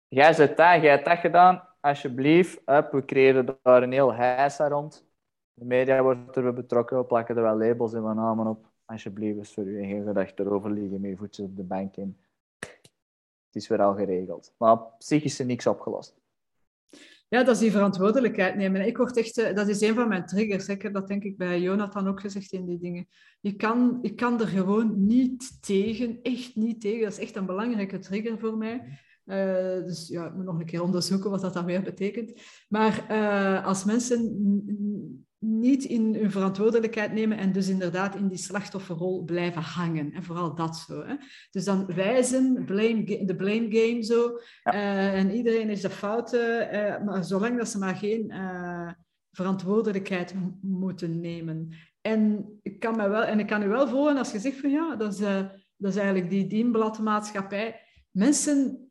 [SPEAKER 2] Jij zet dat, jij hebt dat gedaan, alsjeblieft. We creëren daar een heel heisa rond. De media wordt er betrokken, we plakken er wel labels en wat namen op. Alsjeblieft, is voor u en geen gedachte erover liggen met je voetjes op de bank in. Het is weer al geregeld. Maar psychisch is niks opgelost.
[SPEAKER 1] Ja, dat is die verantwoordelijkheid nemen. Ik word echt, eh, dat is een van mijn triggers. Ik heb dat denk ik bij Jonathan ook gezegd in die dingen. Je kan, ik kan er gewoon niet tegen, echt niet tegen. Dat is echt een belangrijke trigger voor mij. Uh, dus ja, ik moet nog een keer onderzoeken wat dat dan weer betekent. Maar uh, als mensen niet in hun verantwoordelijkheid nemen en dus inderdaad in die slachtofferrol blijven hangen. En vooral dat zo. Hè. Dus dan wijzen, blame, de blame game zo. Uh, en iedereen is de foute, uh, maar zolang dat ze maar geen uh, verantwoordelijkheid moeten nemen. En ik kan, me wel, en ik kan u wel volgen als je zegt van ja, dat is, dat is eigenlijk die dienbladmaatschappij. Mensen,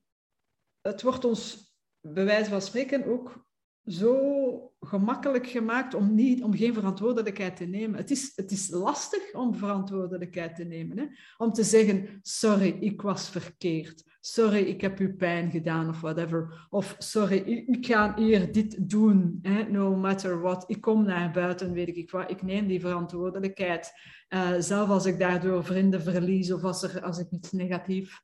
[SPEAKER 1] het wordt ons bij wijze van spreken ook zo gemakkelijk gemaakt om, niet, om geen verantwoordelijkheid te nemen. Het is, het is lastig om verantwoordelijkheid te nemen. Hè? Om te zeggen, sorry, ik was verkeerd. Sorry, ik heb u pijn gedaan of whatever. Of sorry, ik ga hier dit doen, hè? no matter what. Ik kom naar buiten, weet ik wat. Ik neem die verantwoordelijkheid. Uh, zelf als ik daardoor vrienden verlies of als, er, als ik iets negatief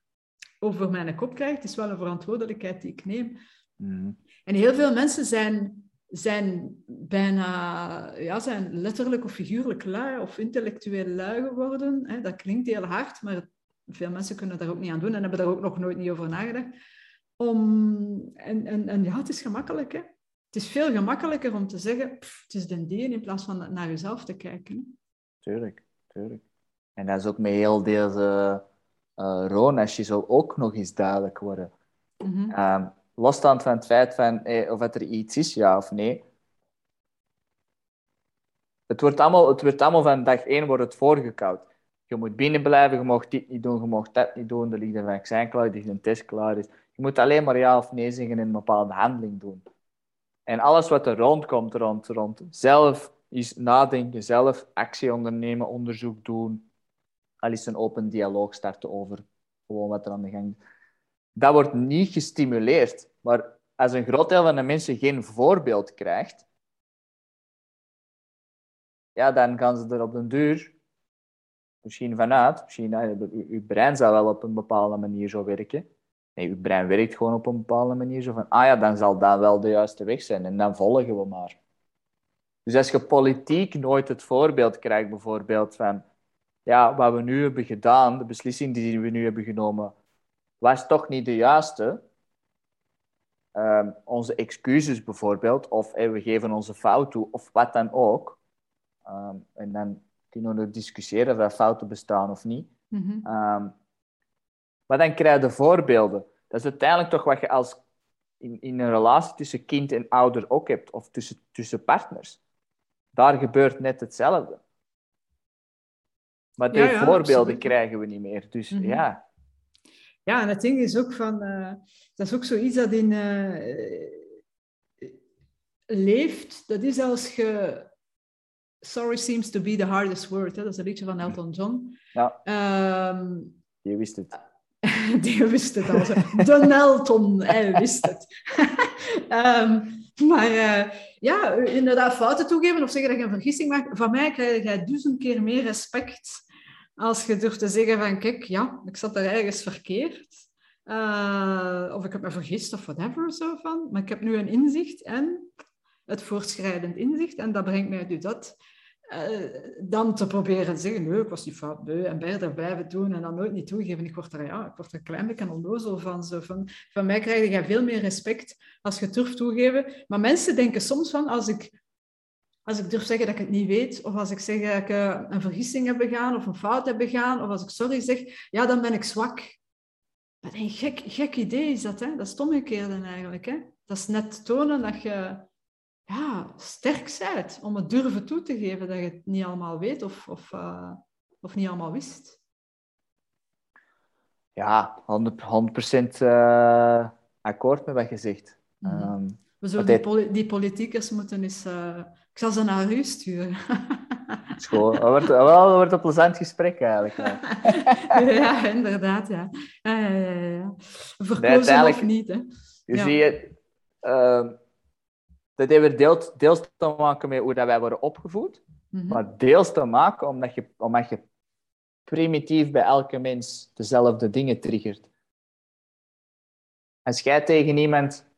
[SPEAKER 1] over mijn kop krijg, het is wel een verantwoordelijkheid die ik neem. Mm. En heel veel mensen zijn, zijn bijna, ja, zijn letterlijk of figuurlijk lui of intellectueel lui geworden. Dat klinkt heel hard, maar veel mensen kunnen daar ook niet aan doen en hebben daar ook nog nooit niet over nagedacht. Om, en, en, en ja, het is gemakkelijk. Hè? Het is veel gemakkelijker om te zeggen, het is de dien, in plaats van naar jezelf te kijken.
[SPEAKER 2] Tuurlijk, tuurlijk. En dat is ook met heel deze uh, Ronesh zal ook nog eens duidelijk worden. Mm losstaand van het feit van, eh, of er iets is, ja of nee. Het wordt allemaal, het wordt allemaal van dag één wordt het voorgekoud. Je moet binnen blijven, je mag dit niet doen, je mag dat niet doen, er ligt een vaccin klaar, er ligt een test klaar. Is. Je moet alleen maar ja of nee zeggen en een bepaalde handeling doen. En alles wat er rondkomt, rond, rond zelf is nadenken, zelf actie ondernemen, onderzoek doen, al is een open dialoog starten over gewoon wat er aan de gang is dat wordt niet gestimuleerd. Maar als een groot deel van de mensen geen voorbeeld krijgt, ja, dan gaan ze er op den duur misschien vanuit. Misschien, uw brein zou wel op een bepaalde manier zo werken. Nee, uw brein werkt gewoon op een bepaalde manier zo van, ah ja, dan zal dat wel de juiste weg zijn en dan volgen we maar. Dus als je politiek nooit het voorbeeld krijgt, bijvoorbeeld van, ja, wat we nu hebben gedaan, de beslissing die we nu hebben genomen, was toch niet de juiste. Um, onze excuses bijvoorbeeld, of we geven onze fout toe, of wat dan ook. Um, en dan kunnen we discussiëren of fouten bestaan of niet. Mm um, maar dan krijg je voorbeelden. Dat is uiteindelijk toch wat je als in, in een relatie tussen kind en ouder ook hebt, of tussen, tussen partners. Daar gebeurt net hetzelfde. Maar die voorbeelden krijgen we niet meer. Dus mm -hmm. ja,
[SPEAKER 1] ja, en het ding is ook van, uh, dat is ook zoiets dat in uh, leeft. Dat is als je, sorry seems to be the hardest word. Hè? Dat is een liedje van Elton John.
[SPEAKER 2] Ja. Um, die wist het.
[SPEAKER 1] die wist het al. De Elton, hij wist het. um, maar uh, ja, inderdaad, fouten toegeven of zeggen dat je een vergissing maakt. Van mij krijg je duizend keer meer respect als je durft te zeggen van, kijk, ja, ik zat er ergens verkeerd. Uh, of ik heb me vergist of whatever zo van. Maar ik heb nu een inzicht en het voortschrijdend inzicht. En dat brengt mij nu dat. Uh, dan te proberen zeggen, nee, ik was niet fout, nee, en verder blijven doen en dan nooit niet toegeven. Ik word er, ja, ik word er een klein beetje onnozel van. Zo van. Van mij krijg je veel meer respect als je durft toegeven. Maar mensen denken soms van, als ik als ik durf zeggen dat ik het niet weet, of als ik zeg dat ik eh, een vergissing heb begaan of een fout heb begaan, of als ik sorry zeg, ja, dan ben ik zwak. Wat een gek, gek idee is dat, hè? Dat is omgekeerde eigenlijk. Hè? Dat is net tonen dat je ja, sterk bent om het durven toe te geven dat je het niet allemaal weet of, of, uh, of niet allemaal wist.
[SPEAKER 2] Ja, 100%, uh, akkoord met wat je zegt. Mm -hmm.
[SPEAKER 1] um, We zullen die, poli die politiekers moeten eens uh, ik zal ze naar u sturen.
[SPEAKER 2] Schoon. Dat wordt, wel, dat wordt een plezant gesprek eigenlijk.
[SPEAKER 1] ja, inderdaad. Ja. Ja, ja, ja, ja. Verkozen of niet. Hè.
[SPEAKER 2] Je ja. ziet, uh, dat heeft deels, deels te maken met hoe dat wij worden opgevoed, mm -hmm. maar deels te maken omdat je, omdat je primitief bij elke mens dezelfde dingen triggert. Als jij tegen iemand,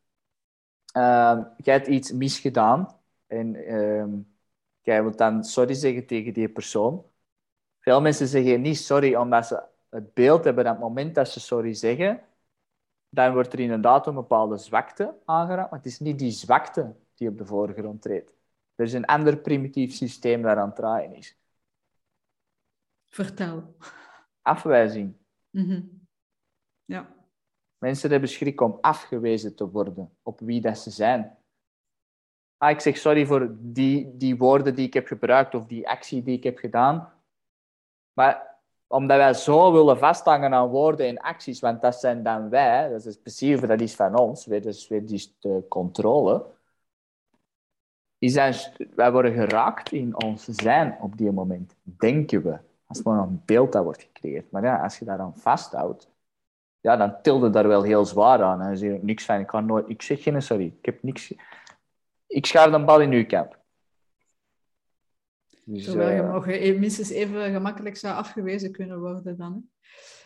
[SPEAKER 2] uh, jij hebt iets misgedaan, en um, jij wilt dan sorry zeggen tegen die persoon. Veel mensen zeggen niet sorry omdat ze het beeld hebben dat het moment dat ze sorry zeggen, dan wordt er inderdaad een bepaalde zwakte aangeraakt. Maar het is niet die zwakte die op de voorgrond treedt. Er is een ander primitief systeem dat aan het draaien is.
[SPEAKER 1] Vertel.
[SPEAKER 2] Afwijzing.
[SPEAKER 1] Mm -hmm. Ja.
[SPEAKER 2] Mensen hebben schrik om afgewezen te worden op wie dat ze zijn ah, ik zeg sorry voor die, die woorden die ik heb gebruikt of die actie die ik heb gedaan. Maar omdat wij zo willen vasthangen aan woorden en acties, want dat zijn dan wij, dat is precies dat is van ons, dat is weer die de controle. is dat wij worden geraakt in ons zijn op die moment, denken we. Als het maar een beeld dat wordt gecreëerd. Maar ja, als je daar dan vasthoudt, ja, dan tilde daar wel heel zwaar aan. En dan ik niks van, ik kan nooit, ik zeg geen sorry, ik heb niks. Ik schaar de bal in uw kamp.
[SPEAKER 1] Dus, Zowel je mag minstens even gemakkelijk zou afgewezen kunnen worden dan.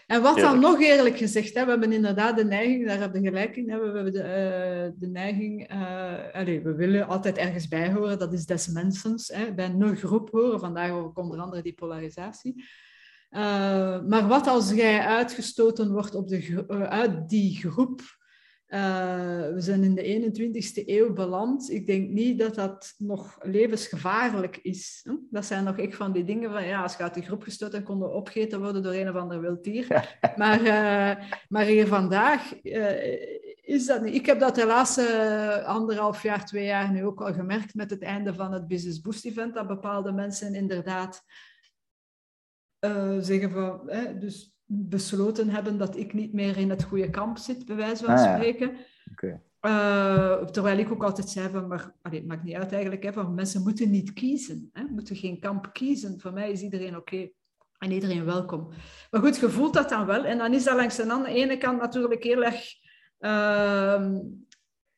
[SPEAKER 1] En wat dan nog eerlijk gezegd, hè, we hebben inderdaad de neiging, daar hebben we gelijk in, hè, we hebben de, uh, de neiging, uh, allez, we willen altijd ergens bij horen, dat is des mensens, hè, bij een groep horen, vandaar ook onder andere die polarisatie. Uh, maar wat als jij uitgestoten wordt op de, uit die groep, uh, we zijn in de 21ste eeuw beland. Ik denk niet dat dat nog levensgevaarlijk is. Hè? Dat zijn nog echt van die dingen van, ja, als je uit die groep gestoten en konden opgeten worden door een of ander wild dier. maar, uh, maar hier vandaag uh, is dat niet. Ik heb dat de laatste anderhalf jaar, twee jaar nu ook al gemerkt met het einde van het Business Boost Event, dat bepaalde mensen inderdaad zeggen van, hè, dus besloten hebben dat ik niet meer in het goede kamp zit, bij wijze van ah, spreken. Uh, terwijl ik ook altijd zei van, maar allee, het maakt niet uit eigenlijk, hè, van mensen moeten niet kiezen, hè, moeten geen kamp kiezen. Voor mij is iedereen oké en iedereen welkom. Maar goed, je voelt dat dan wel. En dan is dat langs de andere ene kant natuurlijk heel erg uh,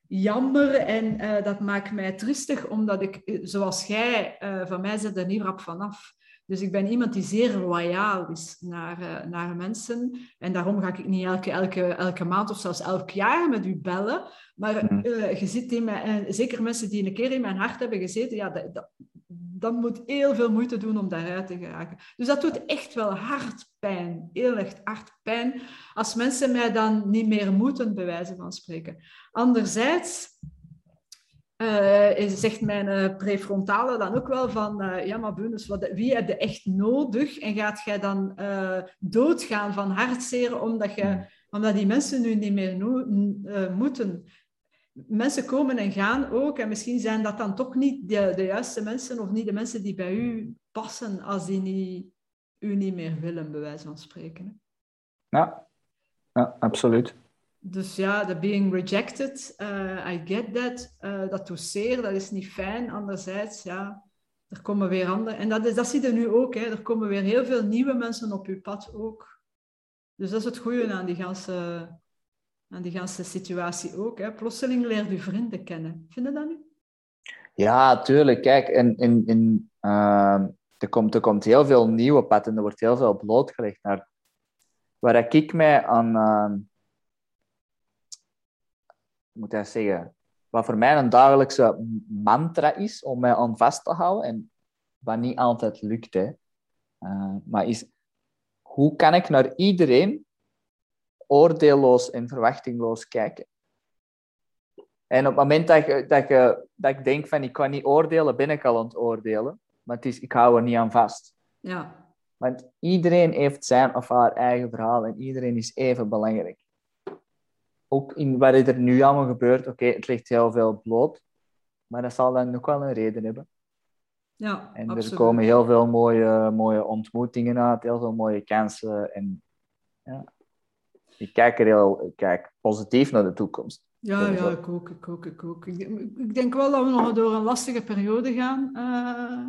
[SPEAKER 1] jammer en uh, dat maakt mij tristig, omdat ik, zoals jij, van mij zit er niet rap vanaf. Dus ik ben iemand die zeer loyaal is naar, uh, naar mensen. En daarom ga ik niet elke, elke, elke maand of zelfs elk jaar met u bellen. Maar uh, je zit in mijn, zeker mensen die een keer in mijn hart hebben gezeten, ja, dat, dat, dat moet heel veel moeite doen om daaruit te geraken. Dus dat doet echt wel hard pijn. Heel echt hard pijn. Als mensen mij dan niet meer moeten, bewijzen van spreken. Anderzijds uh, zegt mijn uh, prefrontale dan ook wel van, uh, ja maar Bunus, wat, wie heb je echt nodig? En gaat jij dan doodgaan van hartzeer omdat, je, omdat die mensen nu niet meer moeten? Mensen komen en gaan ook en misschien zijn dat dan toch niet de, de juiste mensen of niet de mensen die bij u passen als die niet, u niet meer willen, bij wijze van spreken.
[SPEAKER 2] Ja, ja absoluut.
[SPEAKER 1] Dus ja, de being rejected, uh, I get that. Uh, dat doet zeer, dat is niet fijn. Anderzijds, ja, er komen weer andere. En dat, is, dat zie je nu ook, hè. er komen weer heel veel nieuwe mensen op je pad ook. Dus dat is het goede aan die ganse, aan die ganse situatie ook. Hè. Plotseling leer je vrienden kennen. Vind je dat nu?
[SPEAKER 2] Ja, tuurlijk. Kijk, in, in, in, uh, er, komt, er komt heel veel nieuwe pad en er wordt heel veel blootgelegd naar waar ik mij aan ehm, moet ik zeggen, wat voor mij een dagelijkse mantra is om mij aan vast te houden en wat niet altijd lukt. Hè. Uh, maar is, hoe kan ik naar iedereen oordeelloos en verwachtingloos kijken? En op het moment dat, je, dat, je, dat ik denk van ik kan niet oordelen, ben ik al aan het oordelen. Maar het is, ik hou er niet aan vast.
[SPEAKER 1] Ja.
[SPEAKER 2] Want iedereen heeft zijn of haar eigen verhaal en iedereen is even belangrijk ook in wat er nu allemaal gebeurt, oké, het ligt heel veel bloot, maar dat zal dan ook wel een reden hebben.
[SPEAKER 1] Ja,
[SPEAKER 2] en
[SPEAKER 1] absoluut.
[SPEAKER 2] er komen heel veel mooie, mooie ontmoetingen uit, heel veel mooie kansen. En ja, ik kijk er heel kijk positief naar de toekomst.
[SPEAKER 1] Ja, ja, ik ook, ik ook, ik ook. Ik, denk wel dat we nog door een lastige periode gaan. Uh,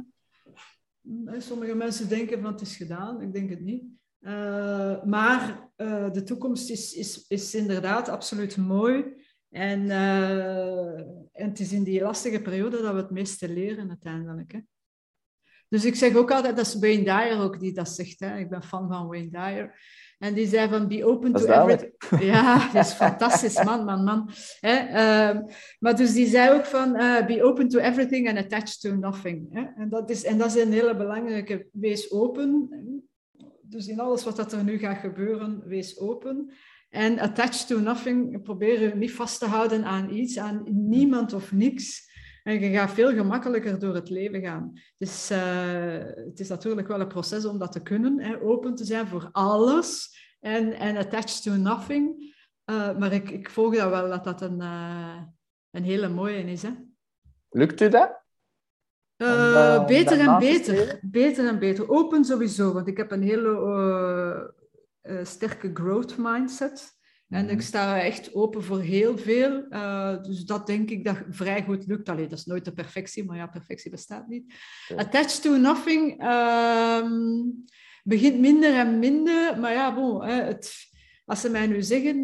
[SPEAKER 1] sommige mensen denken van het is gedaan, ik denk het niet. Uh, maar uh, de toekomst is, is, is inderdaad absoluut mooi. En, uh, en het is in die lastige periode dat we het meeste leren uiteindelijk. Hè. Dus ik zeg ook altijd, dat is Wayne Dyer ook die dat zegt. Hè. Ik ben fan van Wayne Dyer. En die zei van, be open to everything. Ja, dat is fantastisch, man, man, man. Hè? Uh, maar dus die zei ook van, uh, be open to everything and attached to nothing. Hè? En, dat is, en dat is een hele belangrijke, wees open dus in alles wat dat er nu gaat gebeuren, wees open. En attached to nothing, probeer je niet vast te houden aan iets, aan niemand of niks. En je gaat veel gemakkelijker door het leven gaan. Dus het is natuurlijk wel een proces om dat te kunnen, hè, open te zijn voor alles en, en attached to nothing. Uh, maar ik, ik volg dat wel, dat dat een, uh, een hele mooie is. Hè.
[SPEAKER 2] Lukt u dat?
[SPEAKER 1] Uh, beter en beter. Beter en beter. Open sowieso, want ik heb een hele uh, uh, sterke growth mindset. En
[SPEAKER 2] Mhm.
[SPEAKER 1] ik sta echt open voor heel veel. Eh, dus dat denk ik dat vrij goed lukt. Allee, dat is nooit de perfectie, maar ja, perfectie bestaat niet. Attached to nothing ehm, begint minder en minder. Maar ja, bon, hè, het, als ze mij nu zeggen...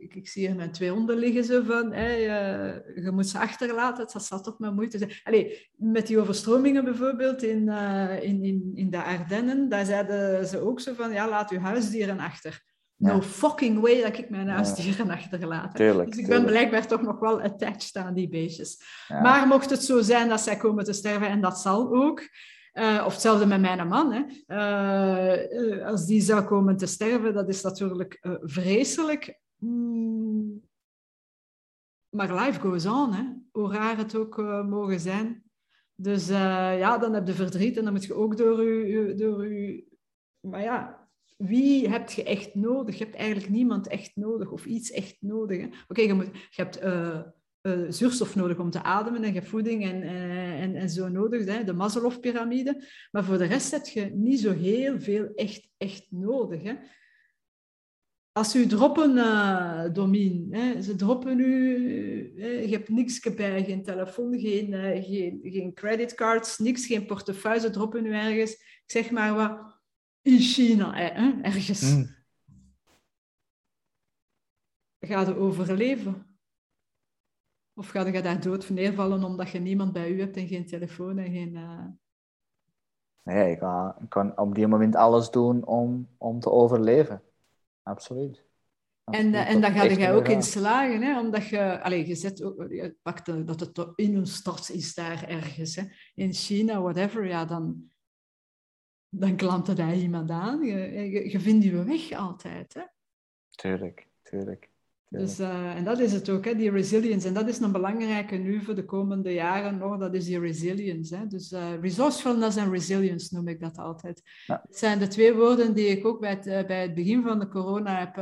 [SPEAKER 1] ik, ik zie hier mijn twee honden liggen zo van... hè, eh, je moet ze achterlaten, dat zal toch maar moeite zijn. Allee, met die overstromingen bijvoorbeeld in, eh, in, in, in de Ardennen, daar zeiden ze ook zo van... Ja, laat uw huisdieren achter. No fucking way dat ik mijn huisdieren achterlaat.
[SPEAKER 2] Tuurlijk.
[SPEAKER 1] Dus ik ben
[SPEAKER 2] tuurlijk.
[SPEAKER 1] blijkbaar toch nog wel attached aan die beestjes.
[SPEAKER 2] Ja.
[SPEAKER 1] Maar mocht het zo zijn dat zij komen te sterven, en dat zal ook, eh, of hetzelfde met mijn man, hè, eh, als die zou komen te sterven, dat is natuurlijk vreselijk. Mm. Maar life goes on, hè. hoe raar het ook eh, mogen zijn. Dus eh, ja, dan heb je verdriet en dan moet je ook door je... Door je... Maar ja, wie heb je echt nodig? Je hebt eigenlijk niemand echt nodig of iets echt nodig. Oké, je, je hebt eh, zuurstof nodig om te ademen en je hebt voeding en, en, en zo nodig, hè, de Maslow-pyramide. Maar voor de rest heb je niet zo heel veel echt, echt nodig. Hè. Als u droppen, eh Domien, hè, ze droppen u, hè, je hebt niks bij, geen telefoon, geen, eh, geen, geen creditcards, niks, geen portefeuille, ze droppen u ergens, ik zeg maar wat, in China, hè, ergens.
[SPEAKER 2] Mm.
[SPEAKER 1] Ga je overleven? Of ga je daar dood neervallen omdat je niemand bij u hebt en geen telefoon en geen... eh,
[SPEAKER 2] Nee, ik, ga, ik kan op die moment alles doen om, om te overleven. Absoluut.
[SPEAKER 1] En, eh, en daar ga je ook in slagen, hè? omdat je, allez, je zet ook, je pakt de- dat het in een stad is daar ergens, hè? in China, whatever, ja, dan, dan klampt daar iemand aan. Je, je, je vindt je weg altijd. Hè?
[SPEAKER 2] Tuurlijk, tuurlijk.
[SPEAKER 1] Dus, eh, en dat is het ook, hè, die resilience. En dat is een belangrijke nu voor de komende jaren nog, dat is die resilience. Hè. Dus eh, resourcefulness en resilience noem ik dat altijd.
[SPEAKER 2] Ja.
[SPEAKER 1] Het zijn de twee woorden die ik ook bij het, eh, bij het begin van de corona heb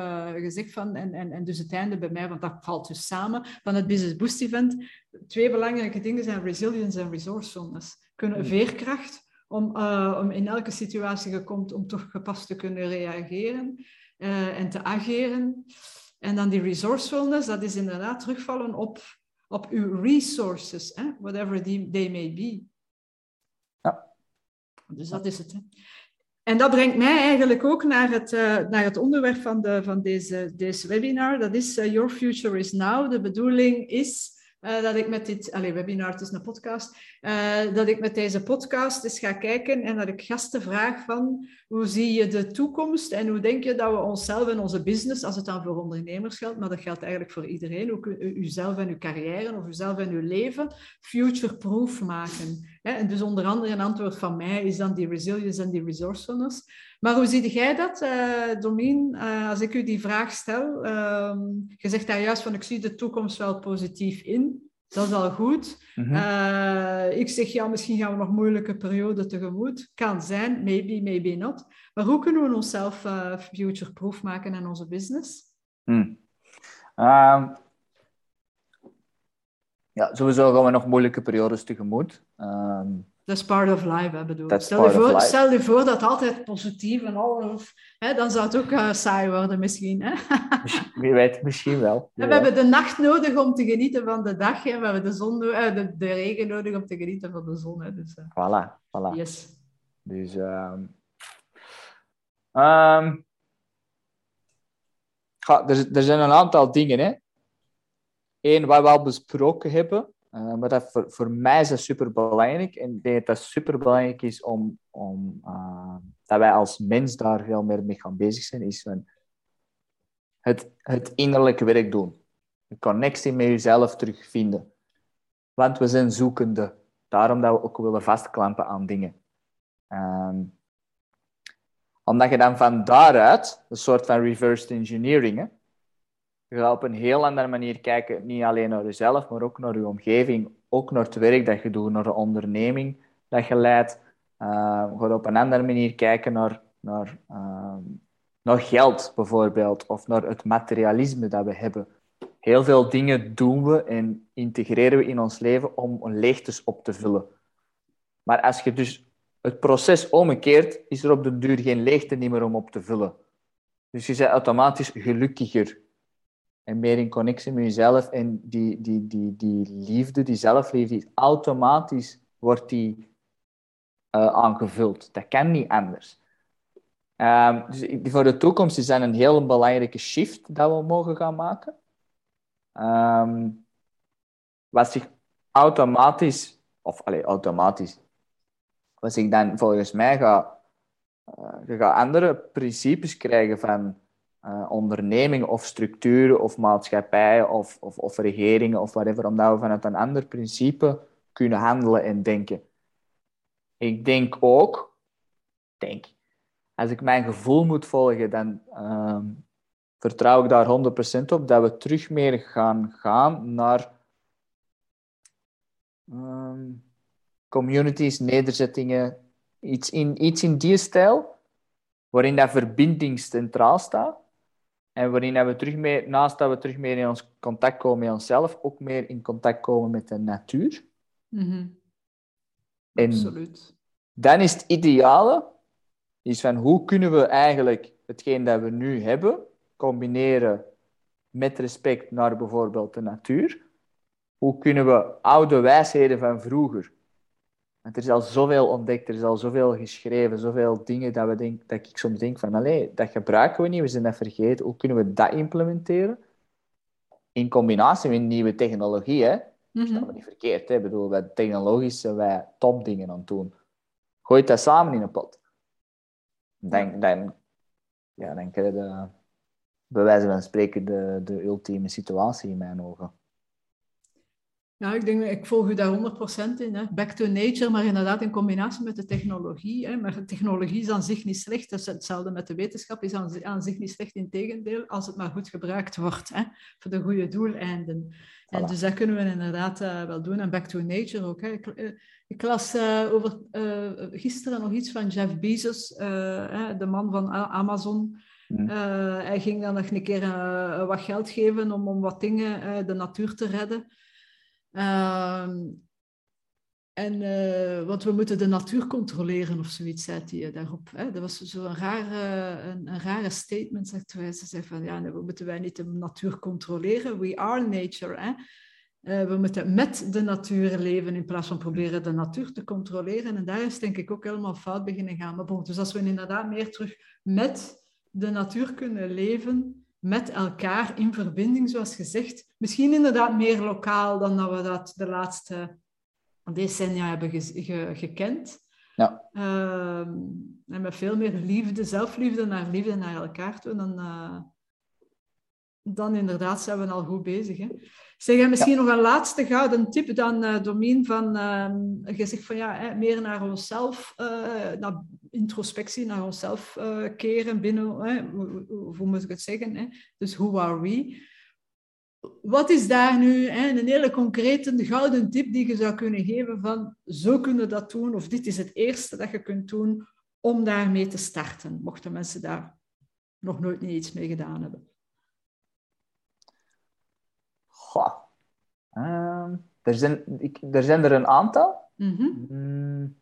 [SPEAKER 1] gezegd, van, en, en, en dus het einde bij mij, want dat valt dus samen, van het Business Boost Event. Twee belangrijke dingen zijn resilience en resourcefulness. Kunnen
[SPEAKER 2] Hmm.
[SPEAKER 1] veerkracht, om, om in elke situatie je komt, om toch gepast te kunnen reageren en te ageren. En dan die resourcefulness, dat is inderdaad terugvallen op, op uw resources, hè? whatever die, they may be.
[SPEAKER 2] Ja.
[SPEAKER 1] Dus dat is het. Hè? En dat brengt mij eigenlijk ook naar het, eh, naar het onderwerp van, de, van deze, deze webinar. Dat is eh, Your Future is Now. De bedoeling is eh, dat ik met dit... Allee, webinar, is een podcast. eh, dat ik met deze podcast eens ga kijken en dat ik gasten vraag van hoe zie je de toekomst en hoe denk je dat we onszelf en onze business, als het dan voor ondernemers geldt, maar dat geldt eigenlijk voor iedereen, ook uzelf en uw carrière of uzelf en uw leven, future-proof maken. En dus onder andere een antwoord van mij is dan die resilience en die resourcefulness. Maar hoe zie jij dat, eh Domien, eh, als ik u die vraag stel? Ehm, je zegt daar juist van, ik zie de toekomst wel positief in. Dat is al goed.
[SPEAKER 2] Mhm.
[SPEAKER 1] Eh, ik zeg, ja, misschien gaan we nog moeilijke perioden tegemoet. Kan zijn, maybe, maybe not. Maar hoe kunnen we onszelf eh, future-proof maken in onze business?
[SPEAKER 2] Hm. Ehm, ja, sowieso gaan we nog moeilijke periodes tegemoet. Ehm,
[SPEAKER 1] Dat is part of life, hè, bedoel. Stel je, voor,
[SPEAKER 2] life.
[SPEAKER 1] stel je voor dat altijd positief en alles... Hè, dan zou het ook eh, saai worden misschien. Hè?
[SPEAKER 2] wie weet, misschien wel.
[SPEAKER 1] En we hebben de nacht nodig om te genieten van de dag. Hè? We hebben de, zon, eh, de, de regen nodig om te genieten van de zon. Hè? Dus, eh,
[SPEAKER 2] Voilà, voilà.
[SPEAKER 1] yes.
[SPEAKER 2] Dus, ehm ehm, ja, er, er zijn een aantal dingen. Hè. Eén, wat we al besproken hebben, eh, maar dat voor, mij is dat super belangrijk. En ik denk dat dat super belangrijk is om, om eh, dat wij als mens daar veel meer mee gaan bezig zijn, is van het, het innerlijke werk doen. De connectie met jezelf terugvinden. Want we zijn zoekende. Daarom dat we ook willen vastklampen aan dingen. Ehm, omdat je dan van daaruit, een soort van reverse engineering, je gaat op een heel andere manier kijken, niet alleen naar jezelf, maar ook naar je omgeving, ook naar het werk dat je doet, naar de onderneming dat je leidt. Uh, je gaat op een andere manier kijken naar, naar, ehm, naar geld, bijvoorbeeld, of naar het materialisme dat we hebben. Heel veel dingen doen we en integreren we in ons leven om leegtes op te vullen. Maar als je dus het proces omkeert, is er op de duur geen leegte meer om op te vullen. Dus je bent automatisch gelukkiger en meer in connectie met jezelf. En die, die, die, die liefde, die zelfliefde, automatisch wordt die uh, aangevuld. Dat kan niet anders. Um, dus voor de toekomst is dat een heel belangrijke shift dat we mogen gaan maken. Um, wat zich automatisch, of allez, automatisch, wat zich dan volgens mij gaat, uh, je gaat andere principes krijgen van uh, ondernemingen of structuren of maatschappijen of, of, of regeringen of whatever, omdat we vanuit een ander principe kunnen handelen en denken. Ik denk ook, denk, als ik mijn gevoel moet volgen, dan uh, vertrouw ik daar 100% op dat we terug meer gaan gaan naar um, communities, nederzettingen, iets in, iets in die stijl, waarin dat verbinding centraal staat. En waarin we terug meer, naast dat we terug meer in ons contact komen met onszelf, ook meer in contact komen met de natuur.
[SPEAKER 1] Mm Absoluut.
[SPEAKER 2] Dan is het ideale, is van hoe kunnen we eigenlijk hetgeen dat we nu hebben, combineren met respect naar bijvoorbeeld de natuur. Hoe kunnen we oude wijsheden van vroeger, want er is al zoveel ontdekt, er is al zoveel geschreven, zoveel dingen dat, we denk, dat ik soms denk van, allee, dat gebruiken we niet, we zijn dat vergeten. Hoe kunnen we dat implementeren? In combinatie met nieuwe technologie, hè? Mm -hmm. Dat is niet verkeerd, hè? Ik bedoel, wij technologisch zijn wij topdingen aan het doen. Gooi dat samen in een pot. Dan, dan, ja, dan krijg je, bij wijze van spreken, de, de ultieme situatie in mijn ogen.
[SPEAKER 1] Ja, ik denk, ik volg u daar 100% in. Hè. Back to nature, maar inderdaad in combinatie met de technologie. Hè. Maar technologie is aan zich niet slecht. Is hetzelfde met de wetenschap, is aan, aan zich niet slecht. Integendeel, als het maar goed gebruikt wordt hè, voor de goede doeleinden. En dus dat kunnen we inderdaad uh, wel doen. En back to nature ook. Hè. Ik, uh, ik las uh, over, gisteren nog iets van Jeff Bezos, de man van Amazon. Mm. hij ging dan nog een keer wat geld geven om, om wat dingen, de natuur te redden. Ehm, en, uh, want we moeten de natuur controleren of zoiets, zei hij daarop. Hè? Dat was zo'n rare, een, een, rare statement, zegt hij. Ze zei van, ja, we moeten wij niet de natuur controleren. We are nature. Hè? Uh, we moeten met de natuur leven in plaats van proberen de natuur te controleren. En daar is denk ik ook helemaal fout beginnen gaan. Maar dus als we inderdaad meer terug met de natuur kunnen leven, met elkaar in verbinding, zoals gezegd. Misschien inderdaad meer lokaal dan dat we dat de laatste decennia hebben gekend.
[SPEAKER 2] Ja.
[SPEAKER 1] Ehm, en met veel meer liefde, zelfliefde naar liefde naar elkaar toe, dan, uh, dan inderdaad zijn we al goed bezig. Hè? Zeg, misschien nog een laatste gouden tip dan, uh, Domien, van uh, je zegt van ja, hè, meer naar onszelf, uh, naar introspectie, naar onszelf uh, keren binnen, hè, hoe, hoe, moet ik het zeggen? Hè? Dus who are we? Wat is daar nu hè, een hele concrete gouden tip die je zou kunnen geven van zo kunnen we dat doen, of dit is het eerste dat je kunt doen om daarmee te starten, mochten mensen daar nog nooit niet iets mee gedaan hebben?
[SPEAKER 2] Goh. Uh, er, zijn, ik, er zijn er een aantal.
[SPEAKER 1] Mm -hmm. mm.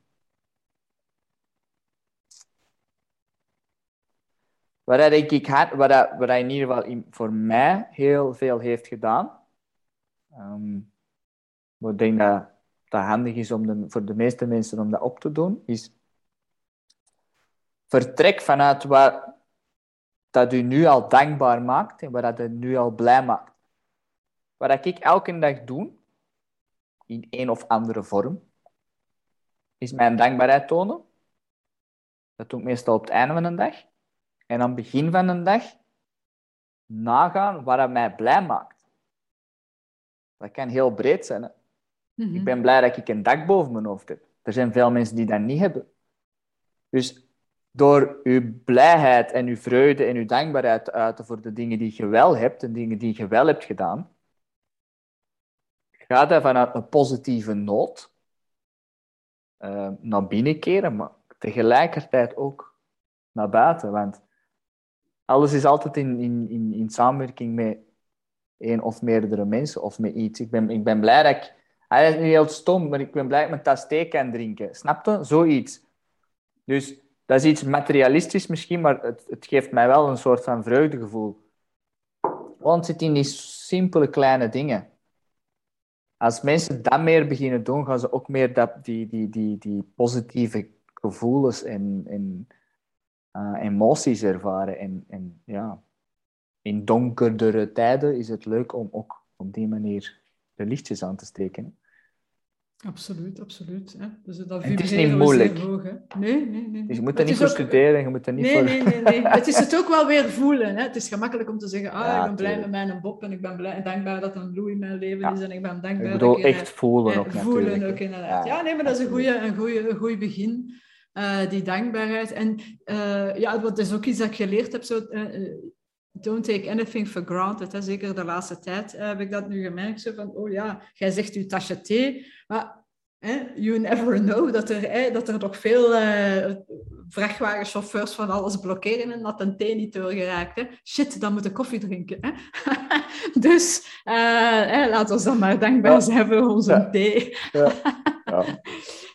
[SPEAKER 2] Wat denk ik, wat, dat, wat dat in ieder geval voor mij heel veel heeft gedaan. Um, ik denk dat dat handig is om de, voor de meeste mensen om dat op te doen, is vertrek vanuit wat dat u nu al dankbaar maakt en wat dat u nu al blij maakt. Wat ik elke dag doe, in een of andere vorm, is mijn dankbaarheid tonen. Dat doe ik meestal op het einde van een dag. En aan het begin van een dag nagaan wat mij blij maakt. Dat kan heel breed zijn. Hè? Ik mhm. ben blij dat ik een dak boven mijn hoofd heb. Er zijn veel mensen die dat niet hebben. Dus door uw blijheid en uw vreugde en uw dankbaarheid te uiten voor de dingen die je wel hebt en dingen die je wel hebt gedaan, gaat dat vanuit een positieve noot uh, naar binnen keren, maar tegelijkertijd ook naar buiten. Want alles is altijd in, in, in, in samenwerking met één of meerdere mensen of met iets. Ik ben, ik ben blij dat ik... Hij is niet heel stom, maar ik ben blij dat ik mijn tas kan drinken. Snap je? Zoiets. Dus dat is iets materialistisch misschien, maar het, het geeft mij wel een soort van vreugdegevoel. Want het zit in die simpele kleine dingen. Als mensen dat meer beginnen doen, gaan ze ook meer dat, die, die, die, die positieve gevoelens en, uh, emoties ervaren. En, en ja, in donkerdere tijden is het leuk om ook op die manier de lichtjes aan te steken.
[SPEAKER 1] Absoluut, absoluut. Hè. Dus
[SPEAKER 2] dat het is niet moeilijk.
[SPEAKER 1] Hoog, hè. Nee, nee, nee.
[SPEAKER 2] Dus je moet er niet voor studeren, je moet er niet
[SPEAKER 1] nee,
[SPEAKER 2] voor...
[SPEAKER 1] Nee, nee, nee. het is het ook wel weer voelen. Hè. Het is gemakkelijk om te zeggen, ah, ik ben blij met mijn Bob en ik ben blij, dankbaar dat een Louis in mijn leven is en ik ben dankbaar...
[SPEAKER 2] Ik bedoel, echt voelen ook
[SPEAKER 1] Voelen
[SPEAKER 2] natuurlijk.
[SPEAKER 1] ook, inderdaad. Ja, nee, maar dat is een goede een goeie, een goeie begin. Uh, die dankbaarheid. En uh, ja, dat is ook iets dat ik geleerd heb. Zo, uh, don't take anything for granted. Hè. Zeker de laatste tijd heb ik dat nu gemerkt. Zo van, oh ja, jij zegt uw tasje thee, maar you never know dat er, dat er nog veel uh, vrachtwagenchauffeurs van alles blokkeren en dat een thee niet doorgeraakt. Hè. Shit, dan moet ik koffie drinken. Hè. dus uh, laten we dan maar dankbaar ja. zijn voor onze
[SPEAKER 2] ja.
[SPEAKER 1] thee.
[SPEAKER 2] ja. ja.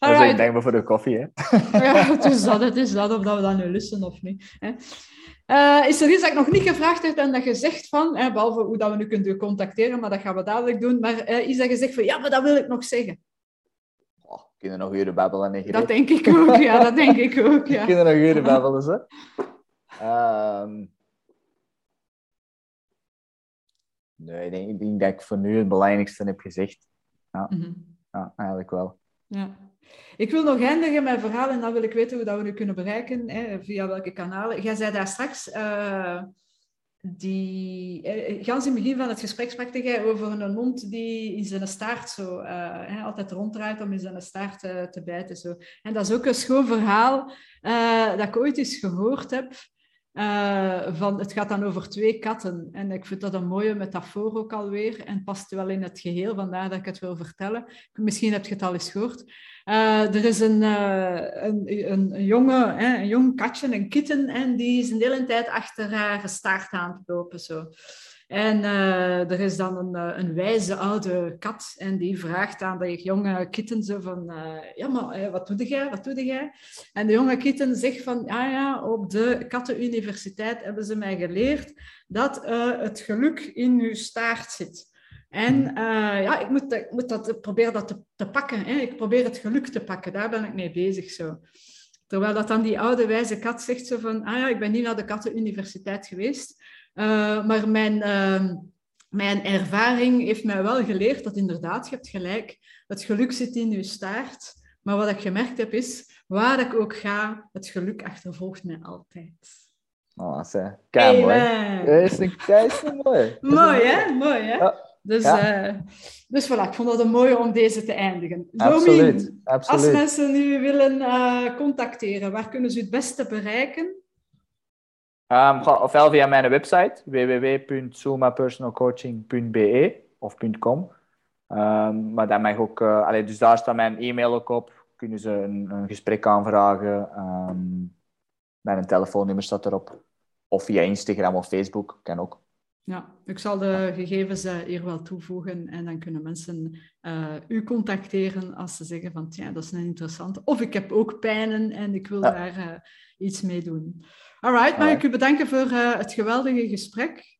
[SPEAKER 2] Ik denk maar voor de koffie, hè?
[SPEAKER 1] ja, het is dat, het is dat, of dat we dat nu lusten of niet. Hè. Uh, is er iets dat ik nog niet gevraagd heb en dat je zegt van, hè, behalve hoe dat we nu kunnen contacteren, maar dat gaan we dadelijk doen, maar uh, iets dat je zegt van, ja, maar dat wil ik nog zeggen
[SPEAKER 2] kunnen nog uren babbelen. En
[SPEAKER 1] dat denk ik ook, ja, dat denk ik ook, ja.
[SPEAKER 2] kunnen nog uren babbelen, hè. Um, nee, ik denk, ik denk, dat ik voor nu het belangrijkste heb gezegd. Ja, mm -hmm. ja eigenlijk wel.
[SPEAKER 1] Ja. Ik wil nog eindigen met verhaal en dan wil ik weten hoe dat we nu kunnen bereiken, hè, via welke kanalen. Jij zei daar straks... Uh, die, eh, gans in het begin van het gesprek sprak over een hond die in zijn staart zo uh, altijd ronddraait om in zijn staart te bijten. Zo. En dat is ook een schoon verhaal dat ik ooit eens gehoord heb. Van, het gaat dan over twee katten. En ik vind dat een mooie metafoor ook alweer. En past wel in het geheel, vandaar dat ik het wil vertellen. Misschien heb je het al eens gehoord. Uh, er is een, uh, een, een, een, jonge, hè, een jong katje, een kitten, en die is een hele tijd achter haar staart aan het lopen. Zo. En uh, er is dan een, een wijze oude kat en die vraagt aan de jonge kitten zo van, ja maar wat doe jij, wat doe jij? En de jonge kitten zegt van, ja ja, op de kattenuniversiteit hebben ze mij geleerd dat het geluk in uw staart zit. En uh, ja, ik moet, ik moet dat, proberen dat te, te pakken. Hè. Ik probeer het geluk te pakken. Daar ben ik mee bezig. Zo. Terwijl dat dan die oude wijze kat zegt zo van... Ah ja, ik ben niet naar de kattenuniversiteit geweest. Uh, maar mijn, uh, mijn ervaring heeft mij wel geleerd dat inderdaad, je hebt gelijk, het geluk zit in je staart. Maar wat ik gemerkt heb is, waar ik ook ga, het geluk achtervolgt mij altijd.
[SPEAKER 2] Oh, zeg. Kei mooi. Dat is een kei mooi.
[SPEAKER 1] Mooi, hè? Mooi, hè? Ja. Dus, ja. uh, dus voilà, ik vond dat een mooie om deze te eindigen.
[SPEAKER 2] Absoluut, absoluut.
[SPEAKER 1] als mensen nu willen uh, contacteren, waar kunnen ze het beste bereiken?
[SPEAKER 2] Um, ofwel via mijn website www.sumapersonalcoaching.be of .com. Um, maar dat mag ook, uh, allee, dus daar staat mijn e-mail ook op. Kunnen ze een, een gesprek aanvragen. Um, mijn telefoonnummer staat erop. Of via Instagram of Facebook, kan ook.
[SPEAKER 1] Ja, ik zal de gegevens uh, hier wel toevoegen en dan kunnen mensen uh, u contacteren als ze zeggen van, ja, dat is een interessante. Of ik heb ook pijnen en ik wil ja. daar iets mee doen. Alright, mag ik u bedanken voor het geweldige gesprek.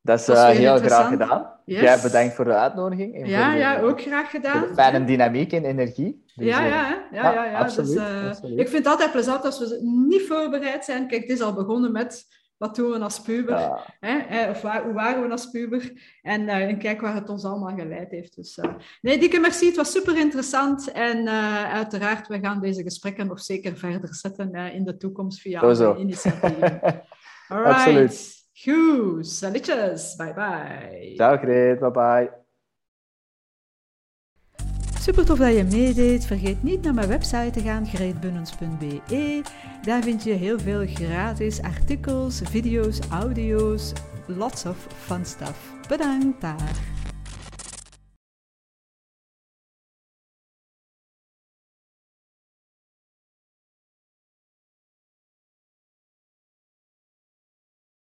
[SPEAKER 2] Dat is heel graag gedaan. Yes. Jij bedankt voor de uitnodiging. En
[SPEAKER 1] ja,
[SPEAKER 2] de,
[SPEAKER 1] ja, ook graag gedaan.
[SPEAKER 2] Fijne dynamiek en energie.
[SPEAKER 1] Dus, ja, ja, ja, ja, ja, absoluut, dus, absoluut. Ik vind het altijd plezant als we niet voorbereid zijn. Kijk, het is al begonnen met wat doen we als puber? Ja. Hè? Of waar, hoe waren we als puber? En, uh, en, kijk waar het ons allemaal geleid heeft. Dus, uh, nee, dikke merci. Het was super interessant. En uh, uiteraard, we gaan deze gesprekken nog zeker verder zetten in de toekomst via andere initiatieven. Alright. Absoluut. Goed. Salutjes. Bye bye.
[SPEAKER 2] Ciao, Greet. Bye bye.
[SPEAKER 1] Super tof dat je meedeed. Vergeet niet naar mijn website te gaan, greetbunnens.be. Daar vind je heel veel gratis artikels, video's, audio's, lots of fun stuff. Bedankt daar.